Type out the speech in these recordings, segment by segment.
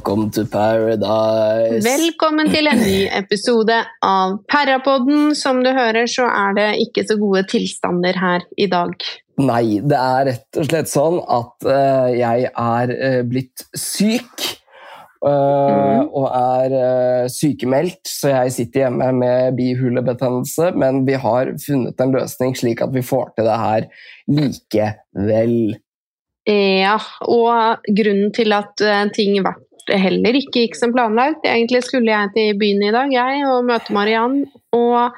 Welcome to paradise. Velkommen til en ny episode av Perrapodden. Som du hører, så er det ikke så gode tilstander her i dag. Nei, det er rett og slett sånn at uh, jeg er uh, blitt syk. eh, Og er sykemeldt, så jeg sitter hjemme med bihulebetennelse. Men vi har funnet en løsning slik at vi får til det her likevel. Ja, og grunnen til at ting ting ble heller ikke gikk som planlagt Egentlig skulle jeg til byen i dag, jeg, og møte Mariann. Og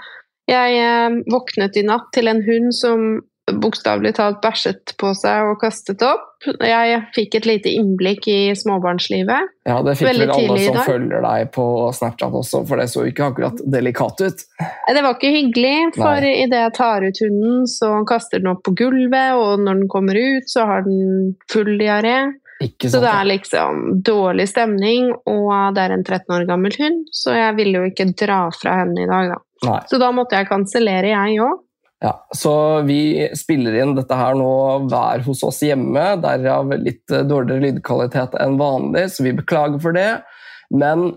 jeg eh, våknet i natt til en hund som bokstavelig talt bæsjet på seg og kastet opp. Jeg fikk et lite innblikk i småbarnslivet. Ja, det fikk Veldig vel alle som følger deg på Snapchat også, for det så ikke akkurat delikat ut. Det var ikke hyggelig, for idet jeg tar ut hunden, så kaster den opp på gulvet, og når den kommer ut, så har den full diaré. Så det er liksom dårlig stemning, og det er en 13 år gammel hund, så jeg ville jo ikke dra fra henne i dag, da. Nei. Så da måtte jeg kansellere, jeg òg. Ja, så vi spiller inn dette her nå hver hos oss hjemme, derav litt eh, dårligere lydkvalitet enn vanlig, så vi beklager for det. Men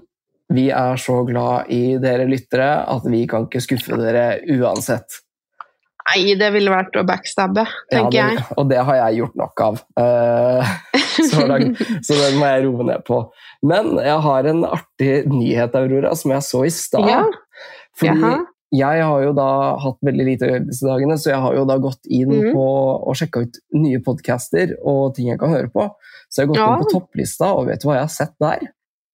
vi er så glad i dere lyttere at vi kan ikke skuffe dere uansett. Nei, det ville vært å backstabbe, tenker Ja, jeg. det, og det har jeg gjort nok av. eh, så, langt, så den må jeg roe ned på. Men jeg har en artig nyhet, Aurora, som jeg så i stad. Ja. Fordi Jaha. jeg har jo da hatt veldig lite å gjøre disse dagene, så jeg har jo da gått inn mm. på og sjekka ut nye podcaster og ting jeg kan høre på. Så jeg har gått Ja. inn på topplista, og vet du hva jeg har sett der?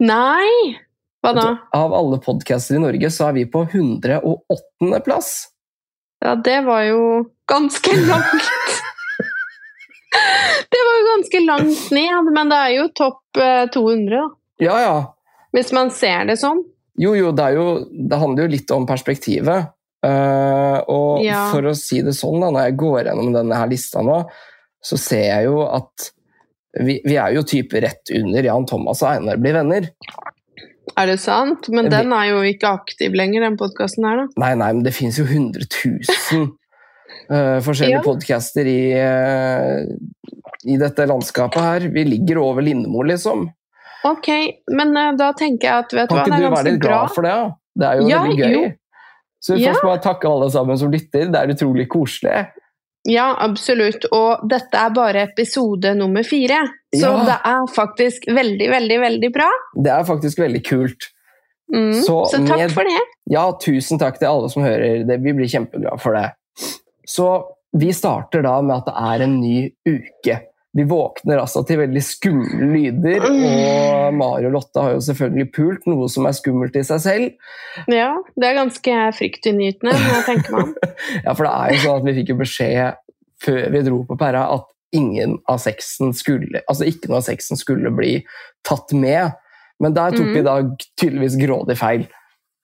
Nei! Hva da? Av alle podcaster i Norge så er vi på 108. plass. Ja, det var jo ganske langt. det var jo ganske langt ned, men det er jo topp eh, 200, da. Ja, ja. Hvis man ser det sånn. Jo, jo, det, jo, det handler jo litt om perspektivet. Uh, og Ja. for å si det sånn, da, når jeg går gjennom denne her lista nå, så ser jeg jo at vi, vi er jo type rett under Jan Thomas og Einar blir venner. Er det sant? Men den er jo ikke aktiv lenger, den podkasten her, da. Nei, nei, men det finnes jo 100 000 uh, forskjellige Ja. podcaster i, uh, i dette landskapet her. Vi ligger over Lindmo, liksom. Ok, men uh, da tenker jeg at vet Kan hva, ikke det du være litt litt bra. for det? da? Det er jo Ja, veldig gøy. jo. Så Ja. først må jeg takke alle sammen som lytter. Det er utrolig koselig. Ja, absolutt. Og dette er bare episode nummer fire. Så Ja. det er faktisk veldig, veldig, veldig bra. Det er faktisk veldig kult. Mm. Så Så, takk med- for det. Ja, tusen takk til alle som hører. Det, vi blir kjempeglade for det. Så vi starter da med at det er en ny uke. Vi våkner altså til veldig skumle lyder, og Mari og Lotte har jo selvfølgelig pult, noe som er skummelt i seg selv. Ja, det er ganske fryktinngytende, tenker om. Ja, for det er jo sånn at vi fikk jo beskjed før vi dro på Perra at ingen av sexen skulle, altså ikke noe av sexen skulle bli tatt med. Men der tok mm. vi da tydeligvis grådig feil.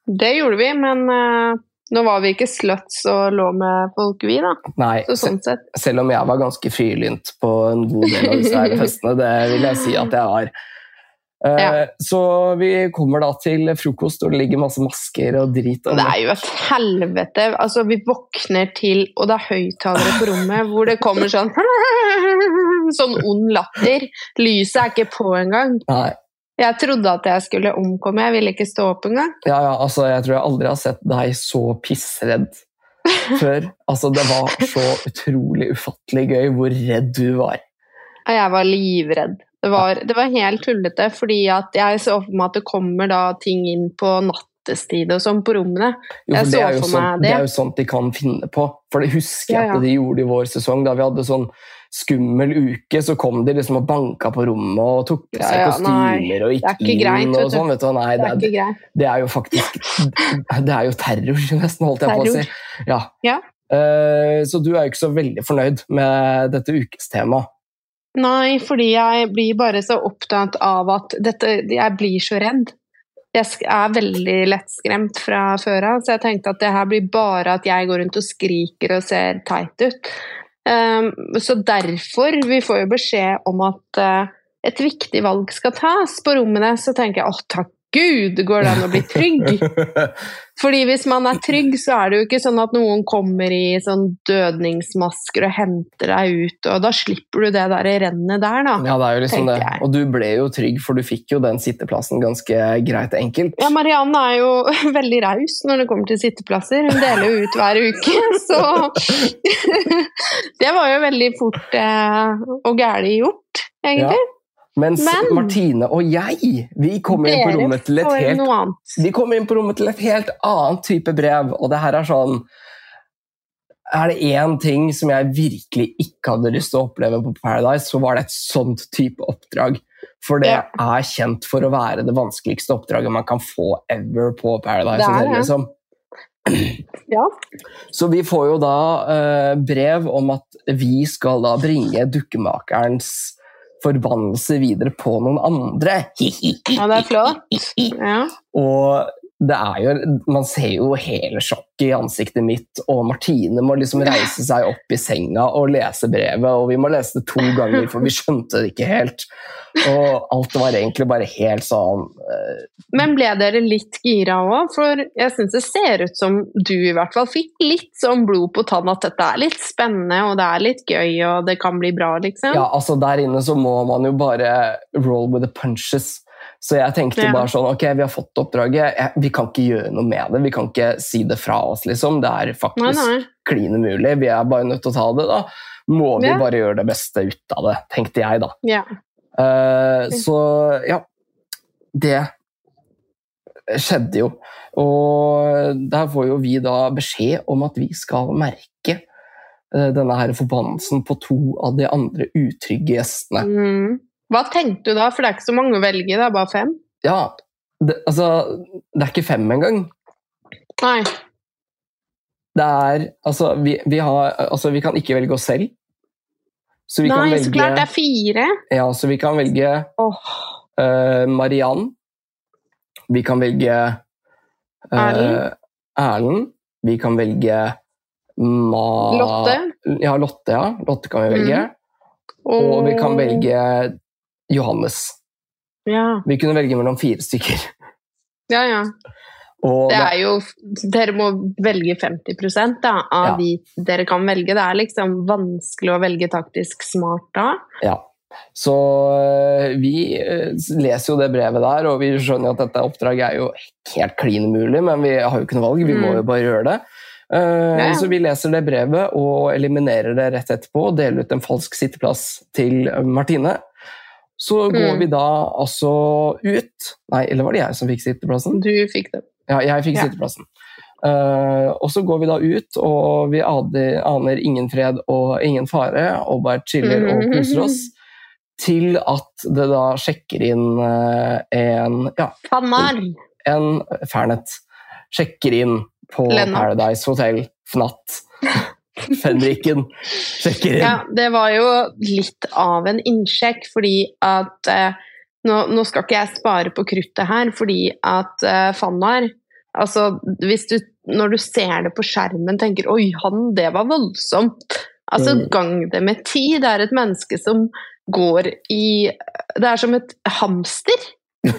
Det gjorde vi, men eh, nå var vi ikke sluts og lå med folk, vi, da. Nei, Så sånn sett. Selv om jeg var ganske frilynt på en god del av disse her festene, det vil jeg si at jeg var. Uh, Ja. Så vi kommer da til frokost, og det ligger masse masker og drit. Og Det er jo et helvete. Altså, vi våkner til, og det er høyttalere på rommet hvor det kommer sånn Sånn ond latter. Lyset er ikke på engang. Nei, Jeg trodde at jeg skulle omkomme, jeg ville ikke stå opp engang. ja, ja, altså, jeg tror jeg aldri har sett deg så pissredd før. Altså, det var så utrolig ufattelig gøy hvor redd du var. Jeg var livredd. Det var, det var helt tullete, fordi at jeg så for meg at det kommer da ting inn på nattestid og sånn på rommene. Jo, Jeg for det, så er sånt, det det. er jo sånt de kan finne på. For det husker jeg Ja, ja. at de gjorde i vår sesong. Da vi hadde sånn skummel uke, så kom de liksom og banka på rommet og tok på seg ja, kostymer og gikk inn greit, og sånn. Vet du. Nei, Det det, er det, det er jo faktisk Det er jo terror, nesten, holdt jeg på å si. Ja. Ja. Uh, så du er jo ikke så veldig fornøyd med dette ukestemaet. Nei, fordi jeg blir bare så opptatt av at dette Jeg blir så redd. Jeg er veldig lettskremt fra før av, så jeg tenkte at det her blir bare at jeg går rundt og skriker og ser teit ut. Um, så derfor Vi får jo beskjed om at uh, et viktig valg skal tas på rommene. Så tenker jeg åh, takk Gud, går det an å bli trygg? Fordi hvis man er trygg, så er det jo ikke sånn at noen kommer i sånn dødningsmasker og henter deg ut, og da slipper du det der rennet der, da. Ja, det er jo liksom det. Og du ble jo trygg, for du fikk jo den sitteplassen ganske greit enkelt. Ja, Marianne er jo veldig raus når det kommer til sitteplasser. Hun deler jo ut hver uke, så Det var jo veldig fort eh, og gæli gjort, egentlig. Mens Men- Martine og jeg, vi kommer helt. Vi kommer inn på rommet til et helt annet type brev, og det her er sånn Er det én ting som jeg virkelig ikke hadde lyst til å oppleve på Paradise, så var det et sånt type oppdrag. For det er kjent for å være det vanskeligste oppdraget man kan få ever på Paradise Det er det. Liksom. Ja. Så vi får jo da uh, brev om at vi skal da bringe dukkemakerens forbannelse videre på noen andre. ja, det er flott. Ja. Og jo, man ser jo hele sjokket i ansiktet mitt, og Martine må liksom reise seg opp i senga og lese brevet, og vi må lese det to ganger, for vi skjønte det ikke helt. Og alt var egentlig bare helt sånn uh... Men ble dere litt gira òg? For jeg syns det ser ut som du i hvert fall fikk litt sånn blod på tann at dette er litt spennende, og det er litt gøy, og det kan bli bra, liksom. Ja, altså der inne så må man jo bare roll with the punches. Så jeg tenkte Ja. bare sånn, ok, vi har fått oppdraget, vi kan ikke gjøre noe med det, vi kan ikke si det fra oss, liksom. Det er faktisk klin umulig, vi er bare nødt til å ta det, da. Må vi Ja. bare gjøre det beste ut av det, tenkte jeg da. Ja. Uh, så ja, det skjedde jo. Og der får jo vi da beskjed om at vi skal merke eh, denne her forbannelsen på to av de andre utrygge gjestene. Mm. Hva tenkte du da? For det er ikke så mange å velge, det er bare fem. Ja, det, altså Det er ikke fem engang. Nei. Det er Altså, vi, vi har Altså, vi kan ikke velge oss selv. Så vi kan Nei, velge så klart det er fire. Ja, så vi kan velge oh. uh, Mariann. Vi kan velge uh, Erlend. Erlend. Vi kan velge Ma... Lotte. Ja, Lotte, ja. Lotte kan vi velge. Og vi kan velge Johannes. Ja, Vi kunne velge mellom fire stykker. ja. ja. Og Det er jo Dere må velge 50 da, av Ja. de dere kan velge. Det er liksom vanskelig å velge taktisk smart da. Ja. Så øh, vi øh, leser jo det brevet der, og vi skjønner at dette oppdraget er jo helt klin umulig, men vi har jo ikke noe valg, vi må Mm. jo bare gjøre det. Eh, Ja. Så vi leser det brevet og eliminerer det rett etterpå og deler ut en falsk sitteplass til Martine. Så går Mm. vi da altså ut Nei, eller var det jeg som fikk sitteplassen? Du fikk det. Ja, jeg fikk Ja. sitteplassen. Uh, og så går vi da ut, og vi aner, aner ingen fred og ingen fare, og bare chiller og koser oss. Til at det da sjekker inn uh, en ja, Fannar! en Fernet. Sjekker inn på Lennart. Paradise Hotel, Fnatt. Fenriken sjekker inn. Ja, det var jo litt av en innsjekk, fordi at eh, nå, nå skal ikke jeg spare på kruttet her, fordi at eh, Fannar Altså, hvis du, når du ser det på skjermen, tenker 'oi, han, det var voldsomt'. Altså, Mm. gang det med ti. Det er et menneske som går i Det er som et hamster.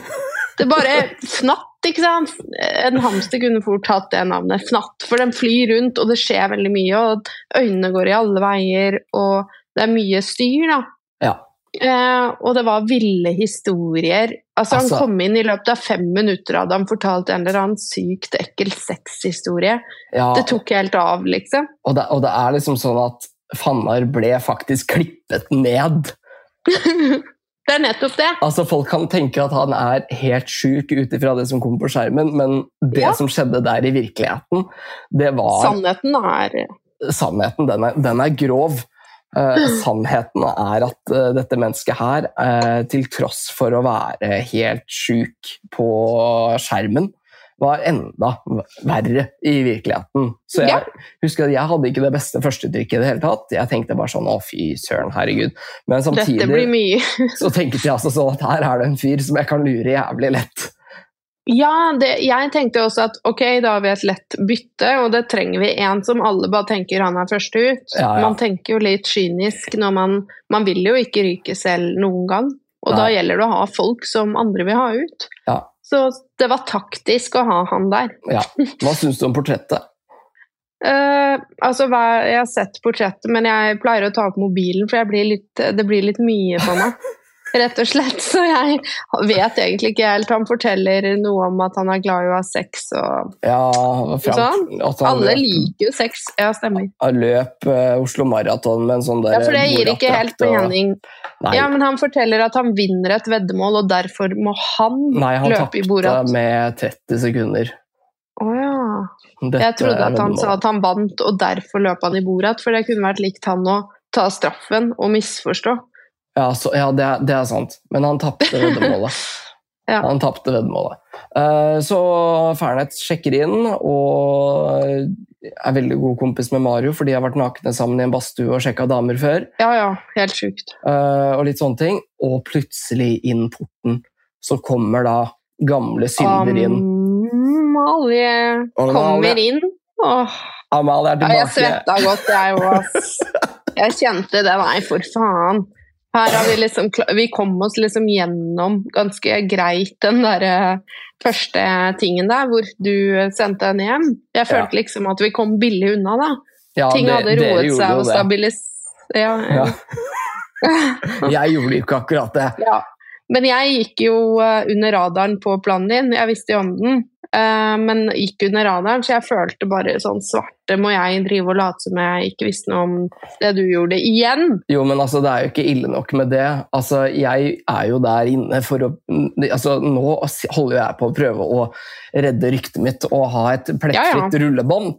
Det bare fnatt, ikke sant? En hamster kunne fort hatt det navnet, fnatt, for den flyr rundt, og det skjer veldig mye, og øynene går i alle veier, og det er mye styr, da. Ja. Eh, og det var ville historier. Altså, Altså- Han kom inn i løpet av fem minutter, hadde han fortalt en eller annen sykt ekkel sexhistorie. Ja, Det tok helt av, liksom. og, det, og det er liksom sånn at Fannar ble faktisk klippet ned. det er nettopp det. Altså Folk kan tenke at han er helt sjuk ut ifra det som kommer på skjermen, men det Ja. som skjedde der i virkeligheten, det var Sannheten er sannheten. Den er, den er grov. Eh, sannheten er at eh, dette mennesket her, eh, til tross for å være helt sjuk på skjermen, var enda verre i virkeligheten. Så jeg Ja. husker at jeg hadde ikke det beste førsteinntrykket i det hele tatt. Jeg tenkte bare sånn å fy søren, herregud. Men samtidig Dette blir mye. så tenkte jeg altså sånn at her er det en fyr som jeg kan lure jævlig lett. Ja, det, jeg tenkte også at ok, da har vi et lett bytte, og det trenger vi en som alle bare tenker han er først ut. Ja, ja. Man tenker jo litt kynisk når man Man vil jo ikke ryke selv noen gang. Og da gjelder det å ha folk som andre vil ha ut. Ja. Så det var taktisk å ha han der. Ja. Hva syns du om portrettet? Uh, altså, jeg har sett portrettet, men jeg pleier å ta opp mobilen, for jeg blir litt, det blir litt mye for meg. Rett og slett. Så jeg vet egentlig ikke helt. Han forteller noe om at han er glad i å ha sex og Ja, Sånn. han Alle løp, liker jo sex. Ja, stemmer. han løp eh, Oslo Maraton med en sånn der Ja, for det gir ikke helt Borat-drakt og- Ja, men han forteller at han vinner et veddemål, og derfor må han, nei han løpe i tapte med 30 sekunder. Å ja. Dette Jeg trodde at han sa at han vant, og derfor løp han i Borat, for det kunne vært likt han å ta straffen og misforstå. Ja, så, ja det, er, det er sant. Men han tapte veddemålet. Ja. Han tapte veddemålet. Eh, så Fernet sjekker inn og er veldig god kompis med Mario, for de har vært nakne sammen i en badstue og sjekka damer før. Ja ja, helt sykt. eh, og litt sånne ting. Og plutselig inn porten så kommer da gamle synder inn. Amalie kommer inn. Åh, Amalie er ja, jeg svetta godt, jeg òg. Jeg kjente det. Nei, for faen. Her har vi liksom Vi kom oss liksom gjennom ganske greit den derre første tingen der, hvor du sendte henne hjem. Jeg følte liksom at vi kom billig unna, da. Ja, Ting hadde dere roet seg og stabilisert ja, ja. Ja. Jeg gjorde jo ikke akkurat det. Ja. Men jeg gikk jo eh, under radaren på planen din, jeg visste jo om den. eh, men gikk under radaren, så jeg følte bare sånn svarte Må jeg drive og late som jeg ikke visste noe om det du gjorde, igjen? Jo, men altså, det er jo ikke ille nok med det. Altså, jeg er jo der inne for å altså, Nå holder jeg på å prøve å redde ryktet mitt og ha et plettfritt rullebånd.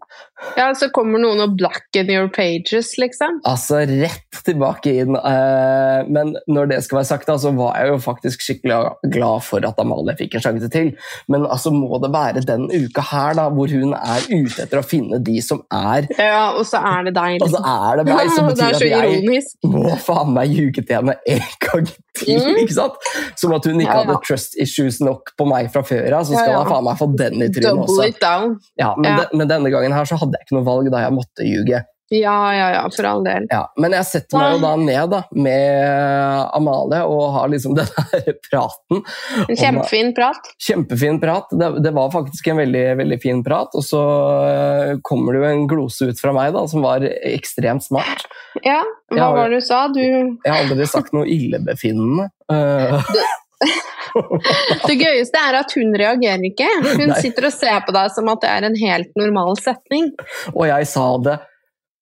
Ja, Så kommer noen og blacken your pages, liksom. Altså rett tilbake inn. Eh, men når det skal være sagt, så var jeg jo faktisk skikkelig glad for at Amalie fikk en sjanse til. Men altså, må det være den uka her da, hvor hun er ute etter å finne de som er Ja, Og så er det deg, Og så liksom. er det meg, som det betyr at jeg ironisk. må faen meg ljuge til henne en gang til. Mm. ikke sant? Som at hun ikke Ja, ja. hadde trust issues nok på meg fra før av, så skal Ja, hun faen meg få den i trynet også. it down. Ja, men, de, men denne gangen her så hadde jeg ikke noe valg da jeg måtte ljuge. Ja, ja, ja, for all del. Ja, men jeg setter meg jo da ned da, med Amalie og har liksom den der praten. En kjempefin prat. Kjempefin prat. Det, det var faktisk en veldig, veldig fin prat. Og så eh, kommer det jo en glose ut fra meg da, som var ekstremt smart. Ja, hva har, var det du sa? Du Jeg har aldri sagt noe illebefinnende. Eh, Det gøyeste er at hun reagerer ikke. Hun Nei. sitter og ser på deg som at det er en helt normal setning. og jeg sa det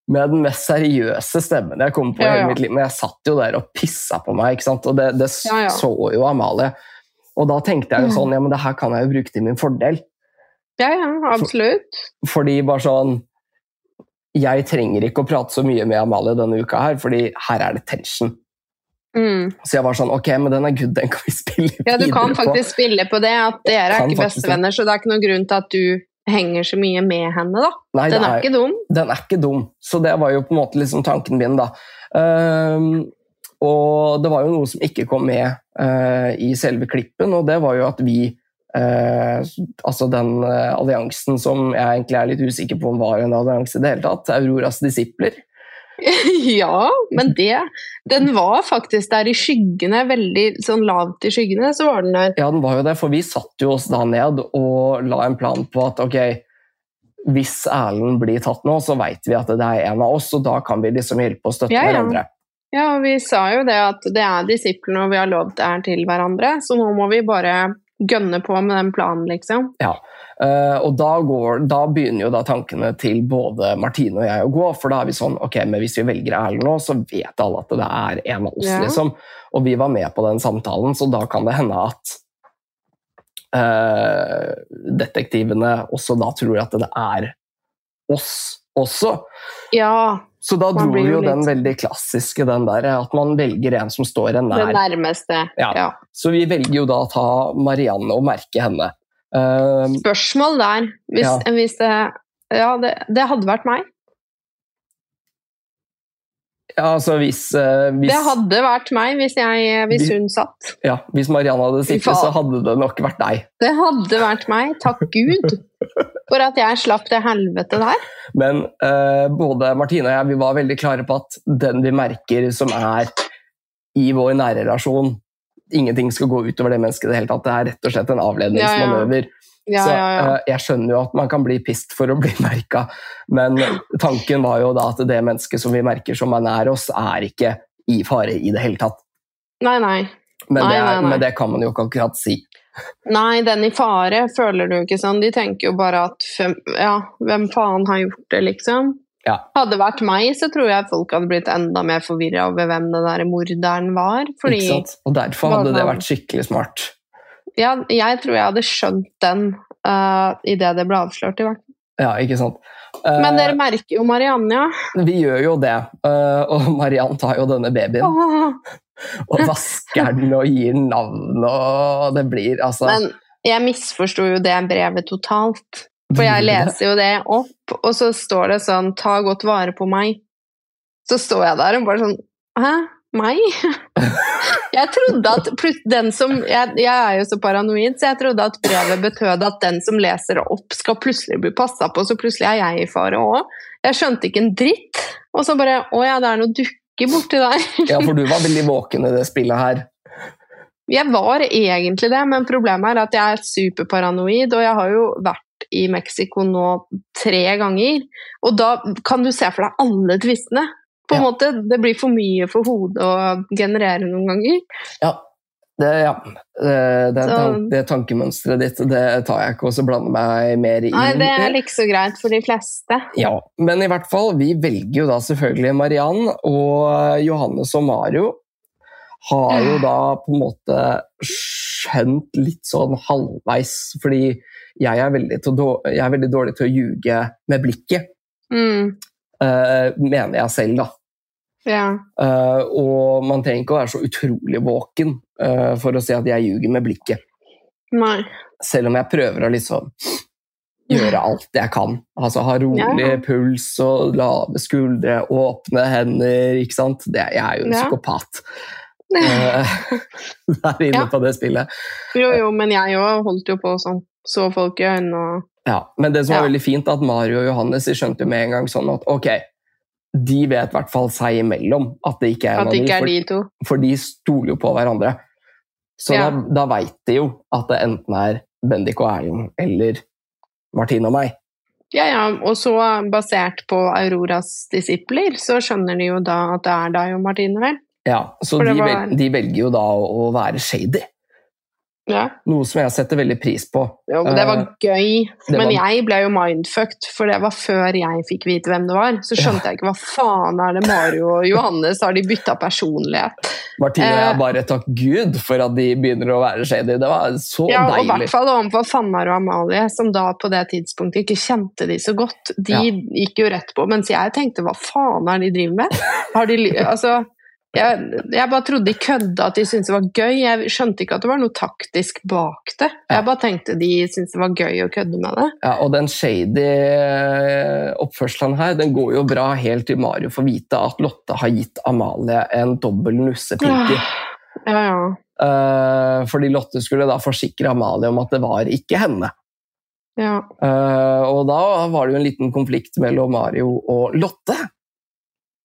med den mest seriøse stemmen jeg kom på i Ja, hele mitt liv. Men jeg satt jo der og pissa på meg, ikke sant? og det, det Ja, ja. så jo Amalie. Og da tenkte jeg jo sånn, ja, men det her kan jeg jo bruke til min fordel. Ja, ja, absolutt. Fordi bare sånn Jeg trenger ikke å prate så mye med Amalie denne uka her, fordi her er det tension. Mm. Så jeg var sånn Ok, men den er good, den kan vi spille på. Ja, du kan kan på. faktisk spille på det, at dere er ikke bestevenner, så det er ikke noen grunn til at du henger så mye med henne, da. Nei, Den er, er ikke dum. den er ikke dum. Så det var jo på en måte liksom tanken min, da. Um, og det var jo noe som ikke kom med uh, i selve klippen, og det var jo at vi uh, altså den uh, alliansen som jeg egentlig er litt usikker på om var en allianse i det hele tatt, Auroras disipler. ja, men det Den var faktisk der i skyggene, veldig sånn lavt i skyggene, så var den der. Ja, den var jo det, for vi satte jo oss da ned og la en plan på at ok, hvis Erlend blir tatt nå, så veit vi at det er en av oss, og da kan vi liksom hjelpe og støtte Ja, ja. hverandre. Ja, og vi sa jo det at det er disiplene, og vi har lovt det her til hverandre, så nå må vi bare gønne på med den planen, liksom. Eh, og da, går, da begynner jo da tankene til både Martine og jeg å gå, for da er vi sånn ok, men hvis vi velger Erlend nå, så vet alle at det er en av oss, Ja. liksom. Og vi var med på den samtalen, så da kan det hende at Uh, detektivene også da tror at det er oss også. Ja, Så da dro vi jo litt... den veldig klassiske, den der, at man velger en som står en nær. nærmeste. Ja. Ja. Så vi velger jo da å ta Marianne og merke henne. Eh, Spørsmål der. Hvis, Ja. hvis det Ja, det, det hadde vært meg. ja, altså hvis, uh, hvis, Det hadde vært meg hvis, jeg, hvis hvis, hun satt. ja, hvis Marianne hadde sittet, så hadde det nok vært deg. Det hadde vært meg. Takk Gud for at jeg slapp det helvete der. Men uh, både Martine og jeg vi var veldig klare på at den vi merker som er i vår nære relasjon, ingenting skal gå utover det mennesket i det hele tatt. Det er rett og slett en avledningsmanøver. Ja, så ja, ja. eh, jeg skjønner jo at man kan bli pissed for å bli merka, men tanken var jo da at det mennesket som vi merker som er nær oss, er ikke i fare i det hele tatt. Nei, nei. Men, Nei, det, er, nei, nei. men det kan man jo ikke akkurat si. Nei, den i fare føler du ikke sånn. De tenker jo bare at ja, hvem faen har gjort det, liksom? Ja. Hadde vært meg, så tror jeg folk hadde blitt enda mer forvirra over hvem den der morderen var. Fordi Ikke sant? Og derfor hadde det vært skikkelig smart. ja, jeg tror jeg hadde skjønt den uh, idet det ble avslørt, i hvert fall. Ja, ikke sant? Eh, Men dere merker jo Marianne, ja. Vi gjør jo det, eh, og Mariann tar jo denne babyen Åh. og vasker den og gir den navn, og det blir altså Men jeg misforsto jo det brevet totalt. For jeg leser jo det opp, og så står det sånn 'ta godt vare på meg'. Så står jeg der og bare sånn Hæ? Meg? Jeg trodde at den som jeg, jeg er jo så paranoid, så jeg trodde at brevet betød at den som leser opp, skal plutselig bli passa på, så plutselig er jeg i fare òg. Jeg skjønte ikke en dritt. Og så bare Å ja, det er noe dukker borti der. Ja, for du var veldig våken i det spillet her. Jeg var egentlig det, men problemet er at jeg er superparanoid, og jeg har jo vært i Mexico nå tre ganger. Og da kan du se for deg alle tvistene. På en Ja. måte, Det blir for mye for hodet å generere noen ganger. Ja. Det, ja. Det, det, det tankemønsteret ditt det tar jeg ikke og så blander meg mer inn Nei, det er ikke så greit for de fleste. Ja, men i hvert fall, vi velger jo da selvfølgelig Mariann, og Johannes og Mario har jo da på en måte skjønt litt sånn halvveis, fordi jeg er veldig, jeg er veldig dårlig til å ljuge med blikket, Mm, Uh, mener jeg selv da. ja. Uh, og man trenger ikke å være så utrolig våken uh, for å si at jeg ljuger med blikket. Nei. Selv om jeg prøver å liksom gjøre alt jeg kan. Altså ha rolig Ja. puls og lave skuldre, åpne hender, ikke sant. Det, jeg er jo en Ja. psykopat. Der inne Ja. på det spillet. Jo, jo, men jeg òg holdt jo på sånn. Så folk i øynene og Ja, men det som var Ja. veldig fint, at Mario og Johannes skjønte jo med en gang sånn at ok, de vet i hvert fall seg imellom at det ikke er At det ikke de, er for, de to. for de stoler jo på hverandre. Så Ja. da, da veit de jo at det enten er Bendik og Erlend eller Martine og meg. Ja, ja, og så basert på Auroras disipler, så skjønner de jo da at det er deg og Martine, vel? Ja, Så de, var- velger jo da å være shady, Ja. noe som jeg setter veldig pris på. Jo, men det var gøy. det Men var- jeg ble jo mindfucked, for det var før jeg fikk vite hvem det var. Så skjønte jeg ikke hva faen er det Mario og Johannes har de bytta personlighet. Martine Eh. jeg bare takk Gud for at de begynner å være shady. Det var så Ja, og i hvert fall overfor Fannar og Amalie, som da på det tidspunktet ikke kjente de så godt. De Ja. gikk jo rett på, mens jeg tenkte hva faen er det de driver med? Har de, altså, jeg, jeg bare trodde de kødda at de syntes det var gøy. Jeg skjønte ikke at det var noe taktisk bak det. Jeg bare tenkte de syntes det var gøy å kødde med det. Ja, og den shady eh, oppførselen her, den går jo bra helt til Mario får vite at Lotte har gitt Amalie en dobbel nussepinky. Ja, ja. Eh, fordi Lotte skulle da forsikre Amalie om at det var ikke henne. ja. Eh, og da var det jo en liten konflikt mellom Mario og Lotte.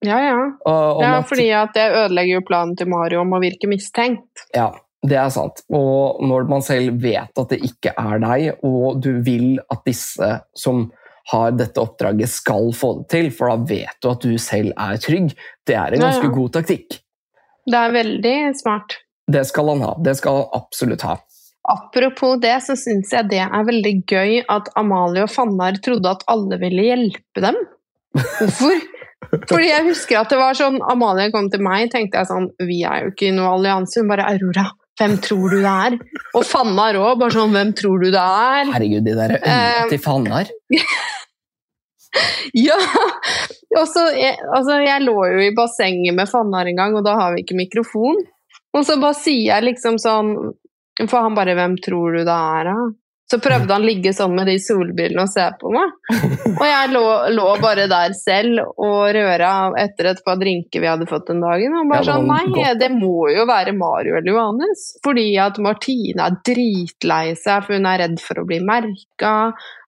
Ja, ja. Og, ja fordi at det ødelegger jo planen til Mario om å virke mistenkt. Ja, det er sant. Og når man selv vet at det ikke er deg, og du vil at disse som har dette oppdraget, skal få det til, for da vet du at du selv er trygg, det er en Ja, ganske ja. god taktikk. Det er veldig smart. Det skal han ha. Det skal han absolutt ha. Apropos det, så syns jeg det er veldig gøy at Amalie og Fannar trodde at alle ville hjelpe dem. Hvorfor? Fordi jeg husker at det var sånn Amalie kom til meg, tenkte jeg sånn Vi er jo ikke i noen allianse. Hun bare Aurora, hvem tror du det er? Og Fannar òg, bare sånn Hvem tror du det er? Herregud, de der øynene Eh, til Fannar. Ja! Og så, jeg, altså, jeg lå jo i bassenget med Fannar en gang, og da har vi ikke mikrofon. Og så bare sier jeg liksom sånn For han bare 'Hvem tror du det er', da? Så prøvde han å ligge sånn med de solbrillene og se på meg. Og jeg lå, lå bare der selv og røra etter et par drinker vi hadde fått den dagen. Og bare sånn Nei, det må jo være Mario eller Johannes. Fordi at Martine er dritlei seg, for hun er redd for å bli merka.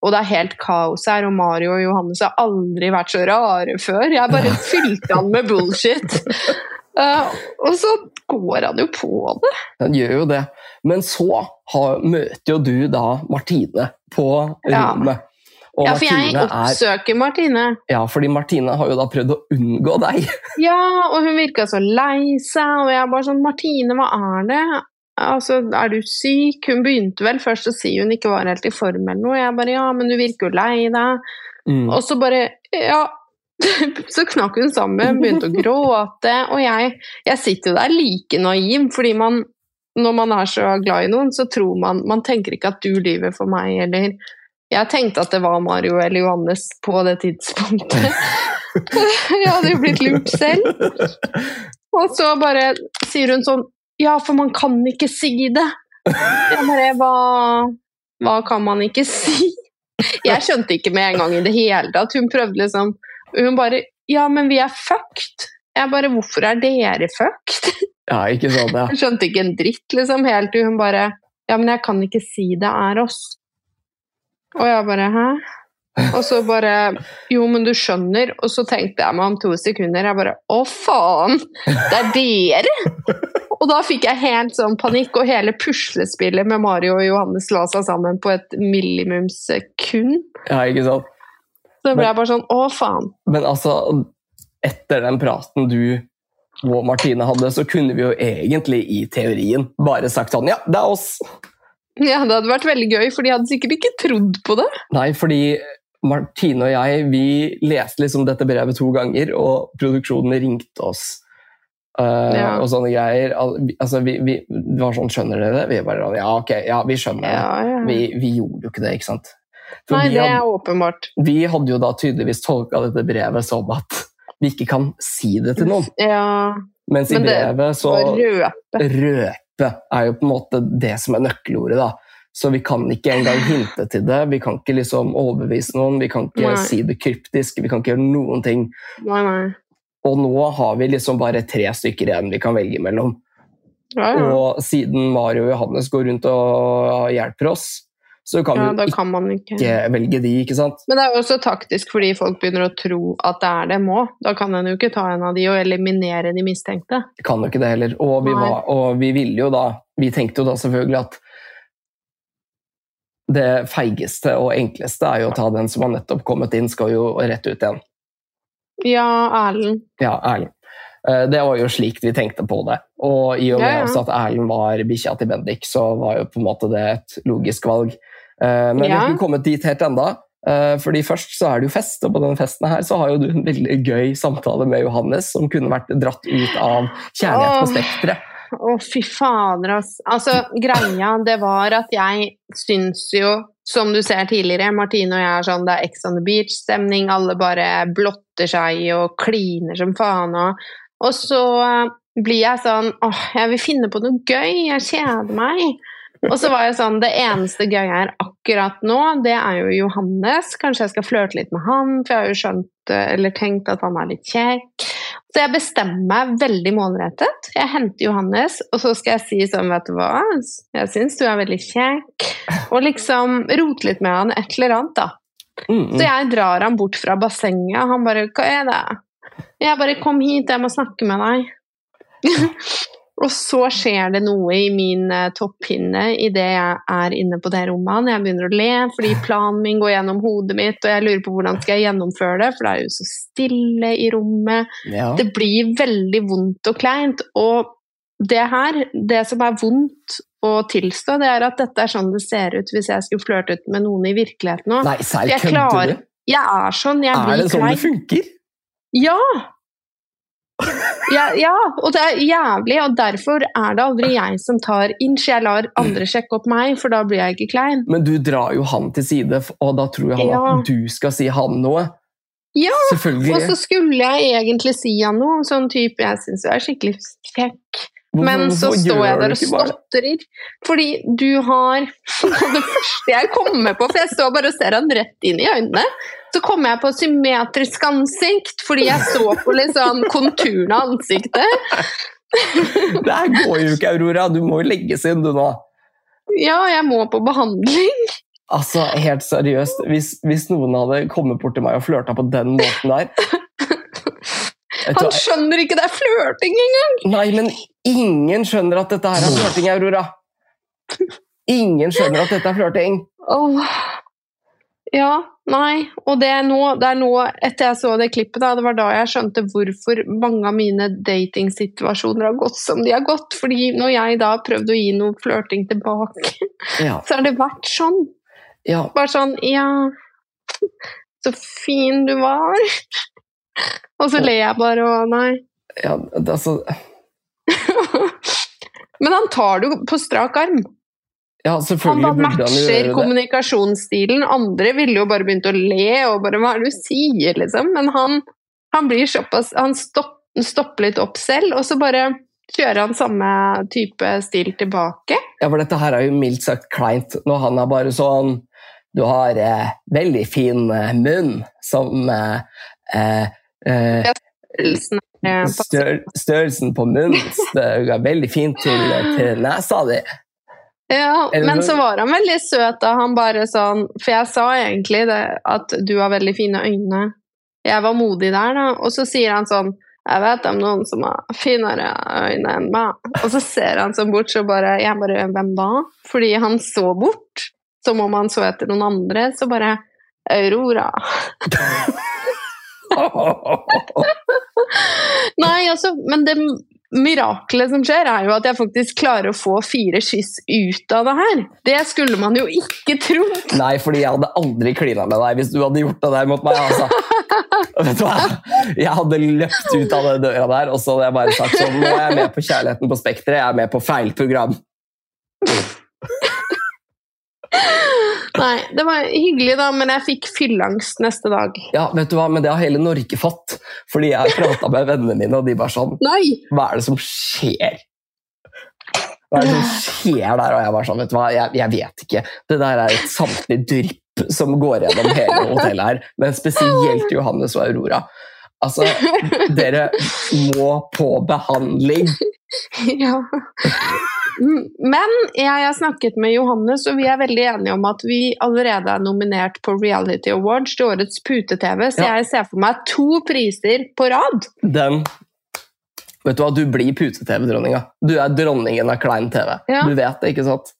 Og det er helt kaos her, og Mario og Johannes har aldri vært så rare før. Jeg bare fylte han med bullshit. Uh, og så går han jo på det. Han gjør jo det. Men så har, møter jo du da Martine på rommet. Ja. Og ja, for jeg oppsøker Martine. Ja, fordi Martine har jo da prøvd å unngå deg. ja, og hun virka så lei seg, og jeg bare sånn Martine, hva er det? Altså, er du syk? Hun begynte vel først å si hun ikke var helt i form eller noe. Jeg bare ja, men du virker jo lei deg. Mm. Og så bare ja. Så knakk hun sammen, begynte å gråte. Og jeg, jeg sitter jo der like naiv, fordi man når man er så glad i noen, så tror man Man tenker ikke at du lyver for meg, eller jeg tenkte at det var Mario eller Johannes på det tidspunktet. jeg hadde jo blitt lurt selv. Og så bare sier hun sånn Ja, for man kan ikke si det. Jeg bare Hva, hva kan man ikke si? Jeg skjønte ikke med en gang i det hele tatt. Hun prøvde liksom Hun bare Ja, men vi er fucked. Jeg bare Hvorfor er dere fucked? Ja, ikke sånn, ja. Hun skjønte ikke en dritt, liksom, helt til hun bare Ja, men jeg kan ikke si det er oss. Og jeg bare Hæ? Og så bare Jo, men du skjønner. Og så tenkte jeg meg om to sekunder. Jeg bare Å, faen! Det er dere! Og da fikk jeg helt sånn panikk, og hele puslespillet med Mario og Johannes la seg sammen på et millimumsekund. Ja, ikke sant? Så ble men, jeg bare sånn Å, faen. Men altså, etter den praten du og Martine hadde, så kunne vi jo egentlig i teorien bare sagt sånn Ja, det er oss! Ja, det hadde vært veldig gøy, for de hadde sikkert ikke trodd på det. Nei, fordi Martine og jeg vi leste liksom dette brevet to ganger, og produksjonen ringte oss. Uh, ja. Og sånne greier. Altså, vi, vi, det var sånn Skjønner dere det? Vi bare Ja, ok, ja, vi skjønner det. Ja, ja. Vi, vi, gjorde jo ikke det, ikke sant? For Nei, det er hadde, åpenbart. Vi hadde jo da tydeligvis tolka dette brevet som at vi ikke kan si det til noen. Ja. Mens i Men brevet så Røpe. røpe er jo på en måte det som er nøkkelordet. da. Så vi kan ikke engang hinte til det. Vi kan ikke liksom overbevise noen, vi kan ikke nei. si det kryptisk, vi kan ikke gjøre noen ting. Nei, nei. Og nå har vi liksom bare tre stykker igjen vi kan velge mellom. Ja, ja. Og siden Mario og Johannes går rundt og hjelper oss, så kan ja, vi kan ikke, ikke, velge de, ikke sant? Men det er jo også taktisk fordi folk begynner å tro at det er det må. Da kan en jo ikke ta en av de og eliminere de mistenkte. Kan jo ikke det heller. Og vi, var, og vi ville jo da Vi tenkte jo da selvfølgelig at det feigeste og enkleste er jo å ta den som har nettopp kommet inn, skal jo rett ut igjen. Ja, Erlend. Ja, Erlend. Eh, det var jo slik vi tenkte på det. Og i og med ja, ja. at Erlend var bikkja til Bendik, så var jo på en måte det et logisk valg. Eh, men vi har ikke kommet dit helt enda. Eh, fordi Først så er det jo fest, og på denne festen her så har jo du en veldig gøy samtale med Johannes, som kunne vært dratt ut av Kjærlighet på spekteret. Å, fy fader, ass. Altså, greia, det var at jeg syns jo, som du ser tidligere, Martine og jeg er sånn det er Ex on the Beach-stemning, alle bare blotter seg og kliner som faen, og, og så eh, blir jeg sånn åh, jeg vil finne på noe gøy, jeg kjeder meg. Og så var jeg sånn Det eneste gøye her akkurat nå, det er jo Johannes. Kanskje jeg skal flørte litt med han, for jeg har jo skjønt eh, eller tenkt at han er litt kjekk. Så jeg bestemmer meg veldig målrettet. Jeg henter Johannes, og så skal jeg si sånn, vet du hva, jeg syns du er veldig kjekk. Og liksom rote litt med han et eller annet, da. Mm, Så jeg drar han bort fra bassenget, og han bare Hva er det? Jeg bare Kom hit, jeg må snakke med deg. Og så skjer det noe i min uh, topphinne idet jeg er inne på det rommet. Jeg begynner å le fordi planen min går gjennom hodet mitt, og jeg lurer på hvordan skal jeg gjennomføre det, for det er jo så stille i rommet. Ja. Det blir veldig vondt og kleint. Og det her, det som er vondt å tilstå, det er at dette er sånn det ser ut hvis jeg skulle flørtet med noen i virkeligheten òg. Nei, serr, kødder du? Jeg er sånn. Jeg er det sånn det funker? Ja! Ja, ja, og det er jævlig, og derfor er det aldri jeg som tar inch. Jeg lar andre sjekke opp meg, for da blir jeg ikke klein. Men du drar jo han til side, og da tror han ja. at du skal si han noe. Ja, og så skulle jeg egentlig si han noe, sånn type Jeg syns er skikkelig kjekk. Men så står jeg der og stotrer. Fordi du har Det første jeg kommer på, for jeg står bare og ser han rett inn i øynene, så kom jeg på symmetrisk ansikt fordi jeg så på liksom konturen av ansiktet. Det her går jo ikke, Aurora. Du må jo legges inn, du nå. Ja, jeg må på behandling. Altså, helt seriøst, hvis, hvis noen hadde kommet bort til meg og flørta på den måten der Han skjønner ikke det er flørting engang! Nei, men ingen skjønner at dette her er flørting, Aurora. Ingen skjønner at dette er flørting. Åh. Ja, nei. Og det er, nå, det er nå, etter jeg så det klippet, da, det var da jeg skjønte hvorfor mange av mine datingsituasjoner har gått som de har gått. Fordi når jeg da har prøvd å gi noe flørting tilbake, Ja, så har det vært sånn. ja. Bare sånn Ja, så fin du var. Og så ler jeg bare og nei. ja altså Men han tar det jo på strak arm. Ja, Han selvfølgelig bare burde han jo matcher gjøre det. kommunikasjonsstilen. Andre ville jo bare begynt å le og bare Hva er det du sier, liksom? Men han, han blir såpass Han stopp, stopper litt opp selv, og så bare kjører han samme type stil tilbake. Ja, for dette her er jo mildt sagt kleint, når han er bare sånn Du har eh, veldig fin eh, munn som eh, eh, eh, Størrelsen på munnen er veldig fin til, til nesa di. Ja, men så- så var han veldig søt da. Han bare sånn For jeg sa egentlig det, at du har veldig fine øyne. Jeg var modig der, da. Og så sier han sånn Jeg vet om noen som har finere øyne enn meg. Og så ser han sånn bort, så bare Jeg bare Hvem da? Fordi han så bort. Som om han så etter noen andre. Så bare Aurora. Nei, altså, men det mirakelet som skjer, er jo at jeg faktisk klarer å få fire kyss ut av det her. Det skulle man jo ikke tro. Nei, fordi jeg hadde aldri klina med deg hvis du hadde gjort det der mot meg. altså. Vet du hva? Jeg hadde løpt ut av den døra der, og så hadde jeg bare sagt sånn Nå er jeg med på Kjærligheten på Spekteret, jeg er med på feil program. Nei, det var hyggelig da, men jeg fikk fylleangst neste dag. Ja, vet du hva, men det har hele Norge fått. Fordi jeg prata med vennene mine, og de bare sånn Nei! Hva er det som skjer? Hva er det som skjer der? Og jeg bare sånn, vet du hva, jeg, jeg vet ikke. Det der er et samtlig drypp som går gjennom hele hotellet her. Men spesielt Johannes og Aurora. Altså, dere må på behandling. Ja. Men jeg har snakket med Johannes, og vi er veldig enige om at vi allerede er nominert på Reality Awards til årets pute-TV, så Ja. jeg ser for meg to priser på rad. Den Vet du hva, du blir pute-TV-dronninga. Du er dronningen av klein TV. Ja. Du vet det, ikke sant?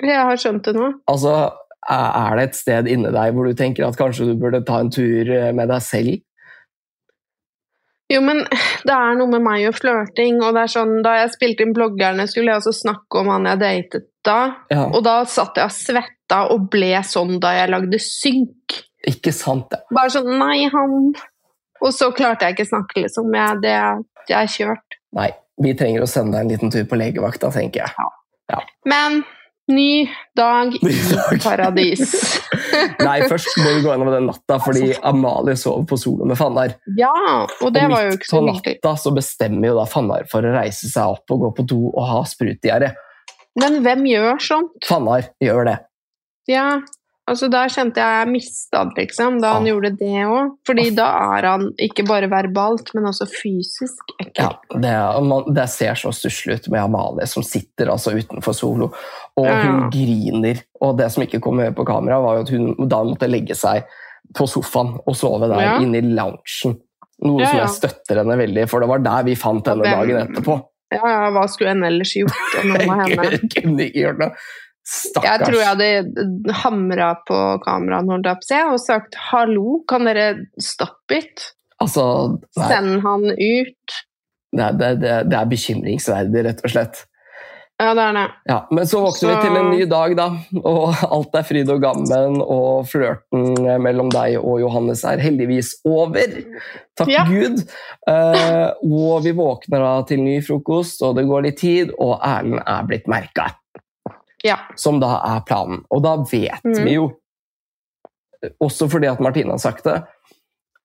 Jeg har skjønt det nå. Altså, er det et sted inni deg hvor du tenker at kanskje du burde ta en tur med deg selv? Jo, men det er noe med meg og flørting, og det er sånn, da jeg spilte inn bloggerne, skulle jeg også snakke om han jeg datet da, Ja, og da satt jeg og svetta og ble sånn da jeg lagde synk. ikke sant det. Bare sånn, nei, han... Og så klarte jeg ikke snakke, liksom. Jeg, det, jeg er kjørt. Nei, vi trenger å sende deg en liten tur på legevakta, tenker jeg. Men ny dag i paradis. Nei, først må vi gå gjennom den natta, fordi Amalie sover på solo med Fannar. Ja, og det og var jo ikke så Midt på natta så bestemmer jo da Fannar for å reise seg opp og gå på do og ha sprutdiaré. Men hvem gjør sånt? Fannar gjør det. Ja, altså da kjente jeg jeg mista det, liksom, da han Ja. gjorde det òg. Fordi da er han ikke bare verbalt, men også fysisk ekkel. Ja, det, man, det ser så stusslig ut med Amalie som sitter altså utenfor solo, og Ja. hun griner. Og det som ikke kom med på kamera, var jo at hun da måtte legge seg på sofaen og sove der Ja. inne i loungen. Noe som jeg støtter henne veldig, for det var der vi fant henne dagen etterpå. Ja, ja, hva skulle en ellers gjort? Jeg kunne ikke gjort noe. Jeg tror jeg hadde hamra på kameraet holdt og sagt 'hallo, kan dere stoppe it'? Altså, Send han ut. det, det, det, det er bekymringsverdig, rett og slett. Ja, det er det. Ja, men så våkner vi til en ny dag, da, og alt er fryd og gammen, og flørten mellom deg og Johannes er heldigvis over. Takk Ja. Gud. Uh, og vi våkner da til ny frokost, og det går litt tid, og Erlend er blitt merka. Ja. Som da er planen. Og da vet mm. vi jo, også fordi at Martine har sagt det,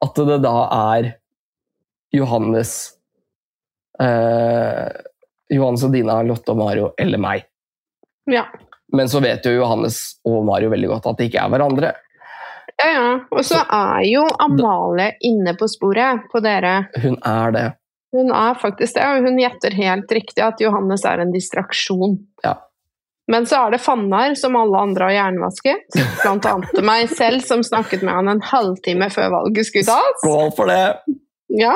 at det da er Johannes eh, Johannes og Dina, Lotte og Mario eller meg. Ja. Men så vet jo Johannes og Mario veldig godt at de ikke er hverandre. Ja, ja. Og så er jo Amalie inne på sporet på dere. Hun er det. Hun er faktisk det, og hun gjetter helt riktig at Johannes er en distraksjon. Ja. Men så er det Fannar, som alle andre har jernvasket. Blant annet meg selv, som snakket med han en halvtime før valget skulle tas. Skål for det! Ja.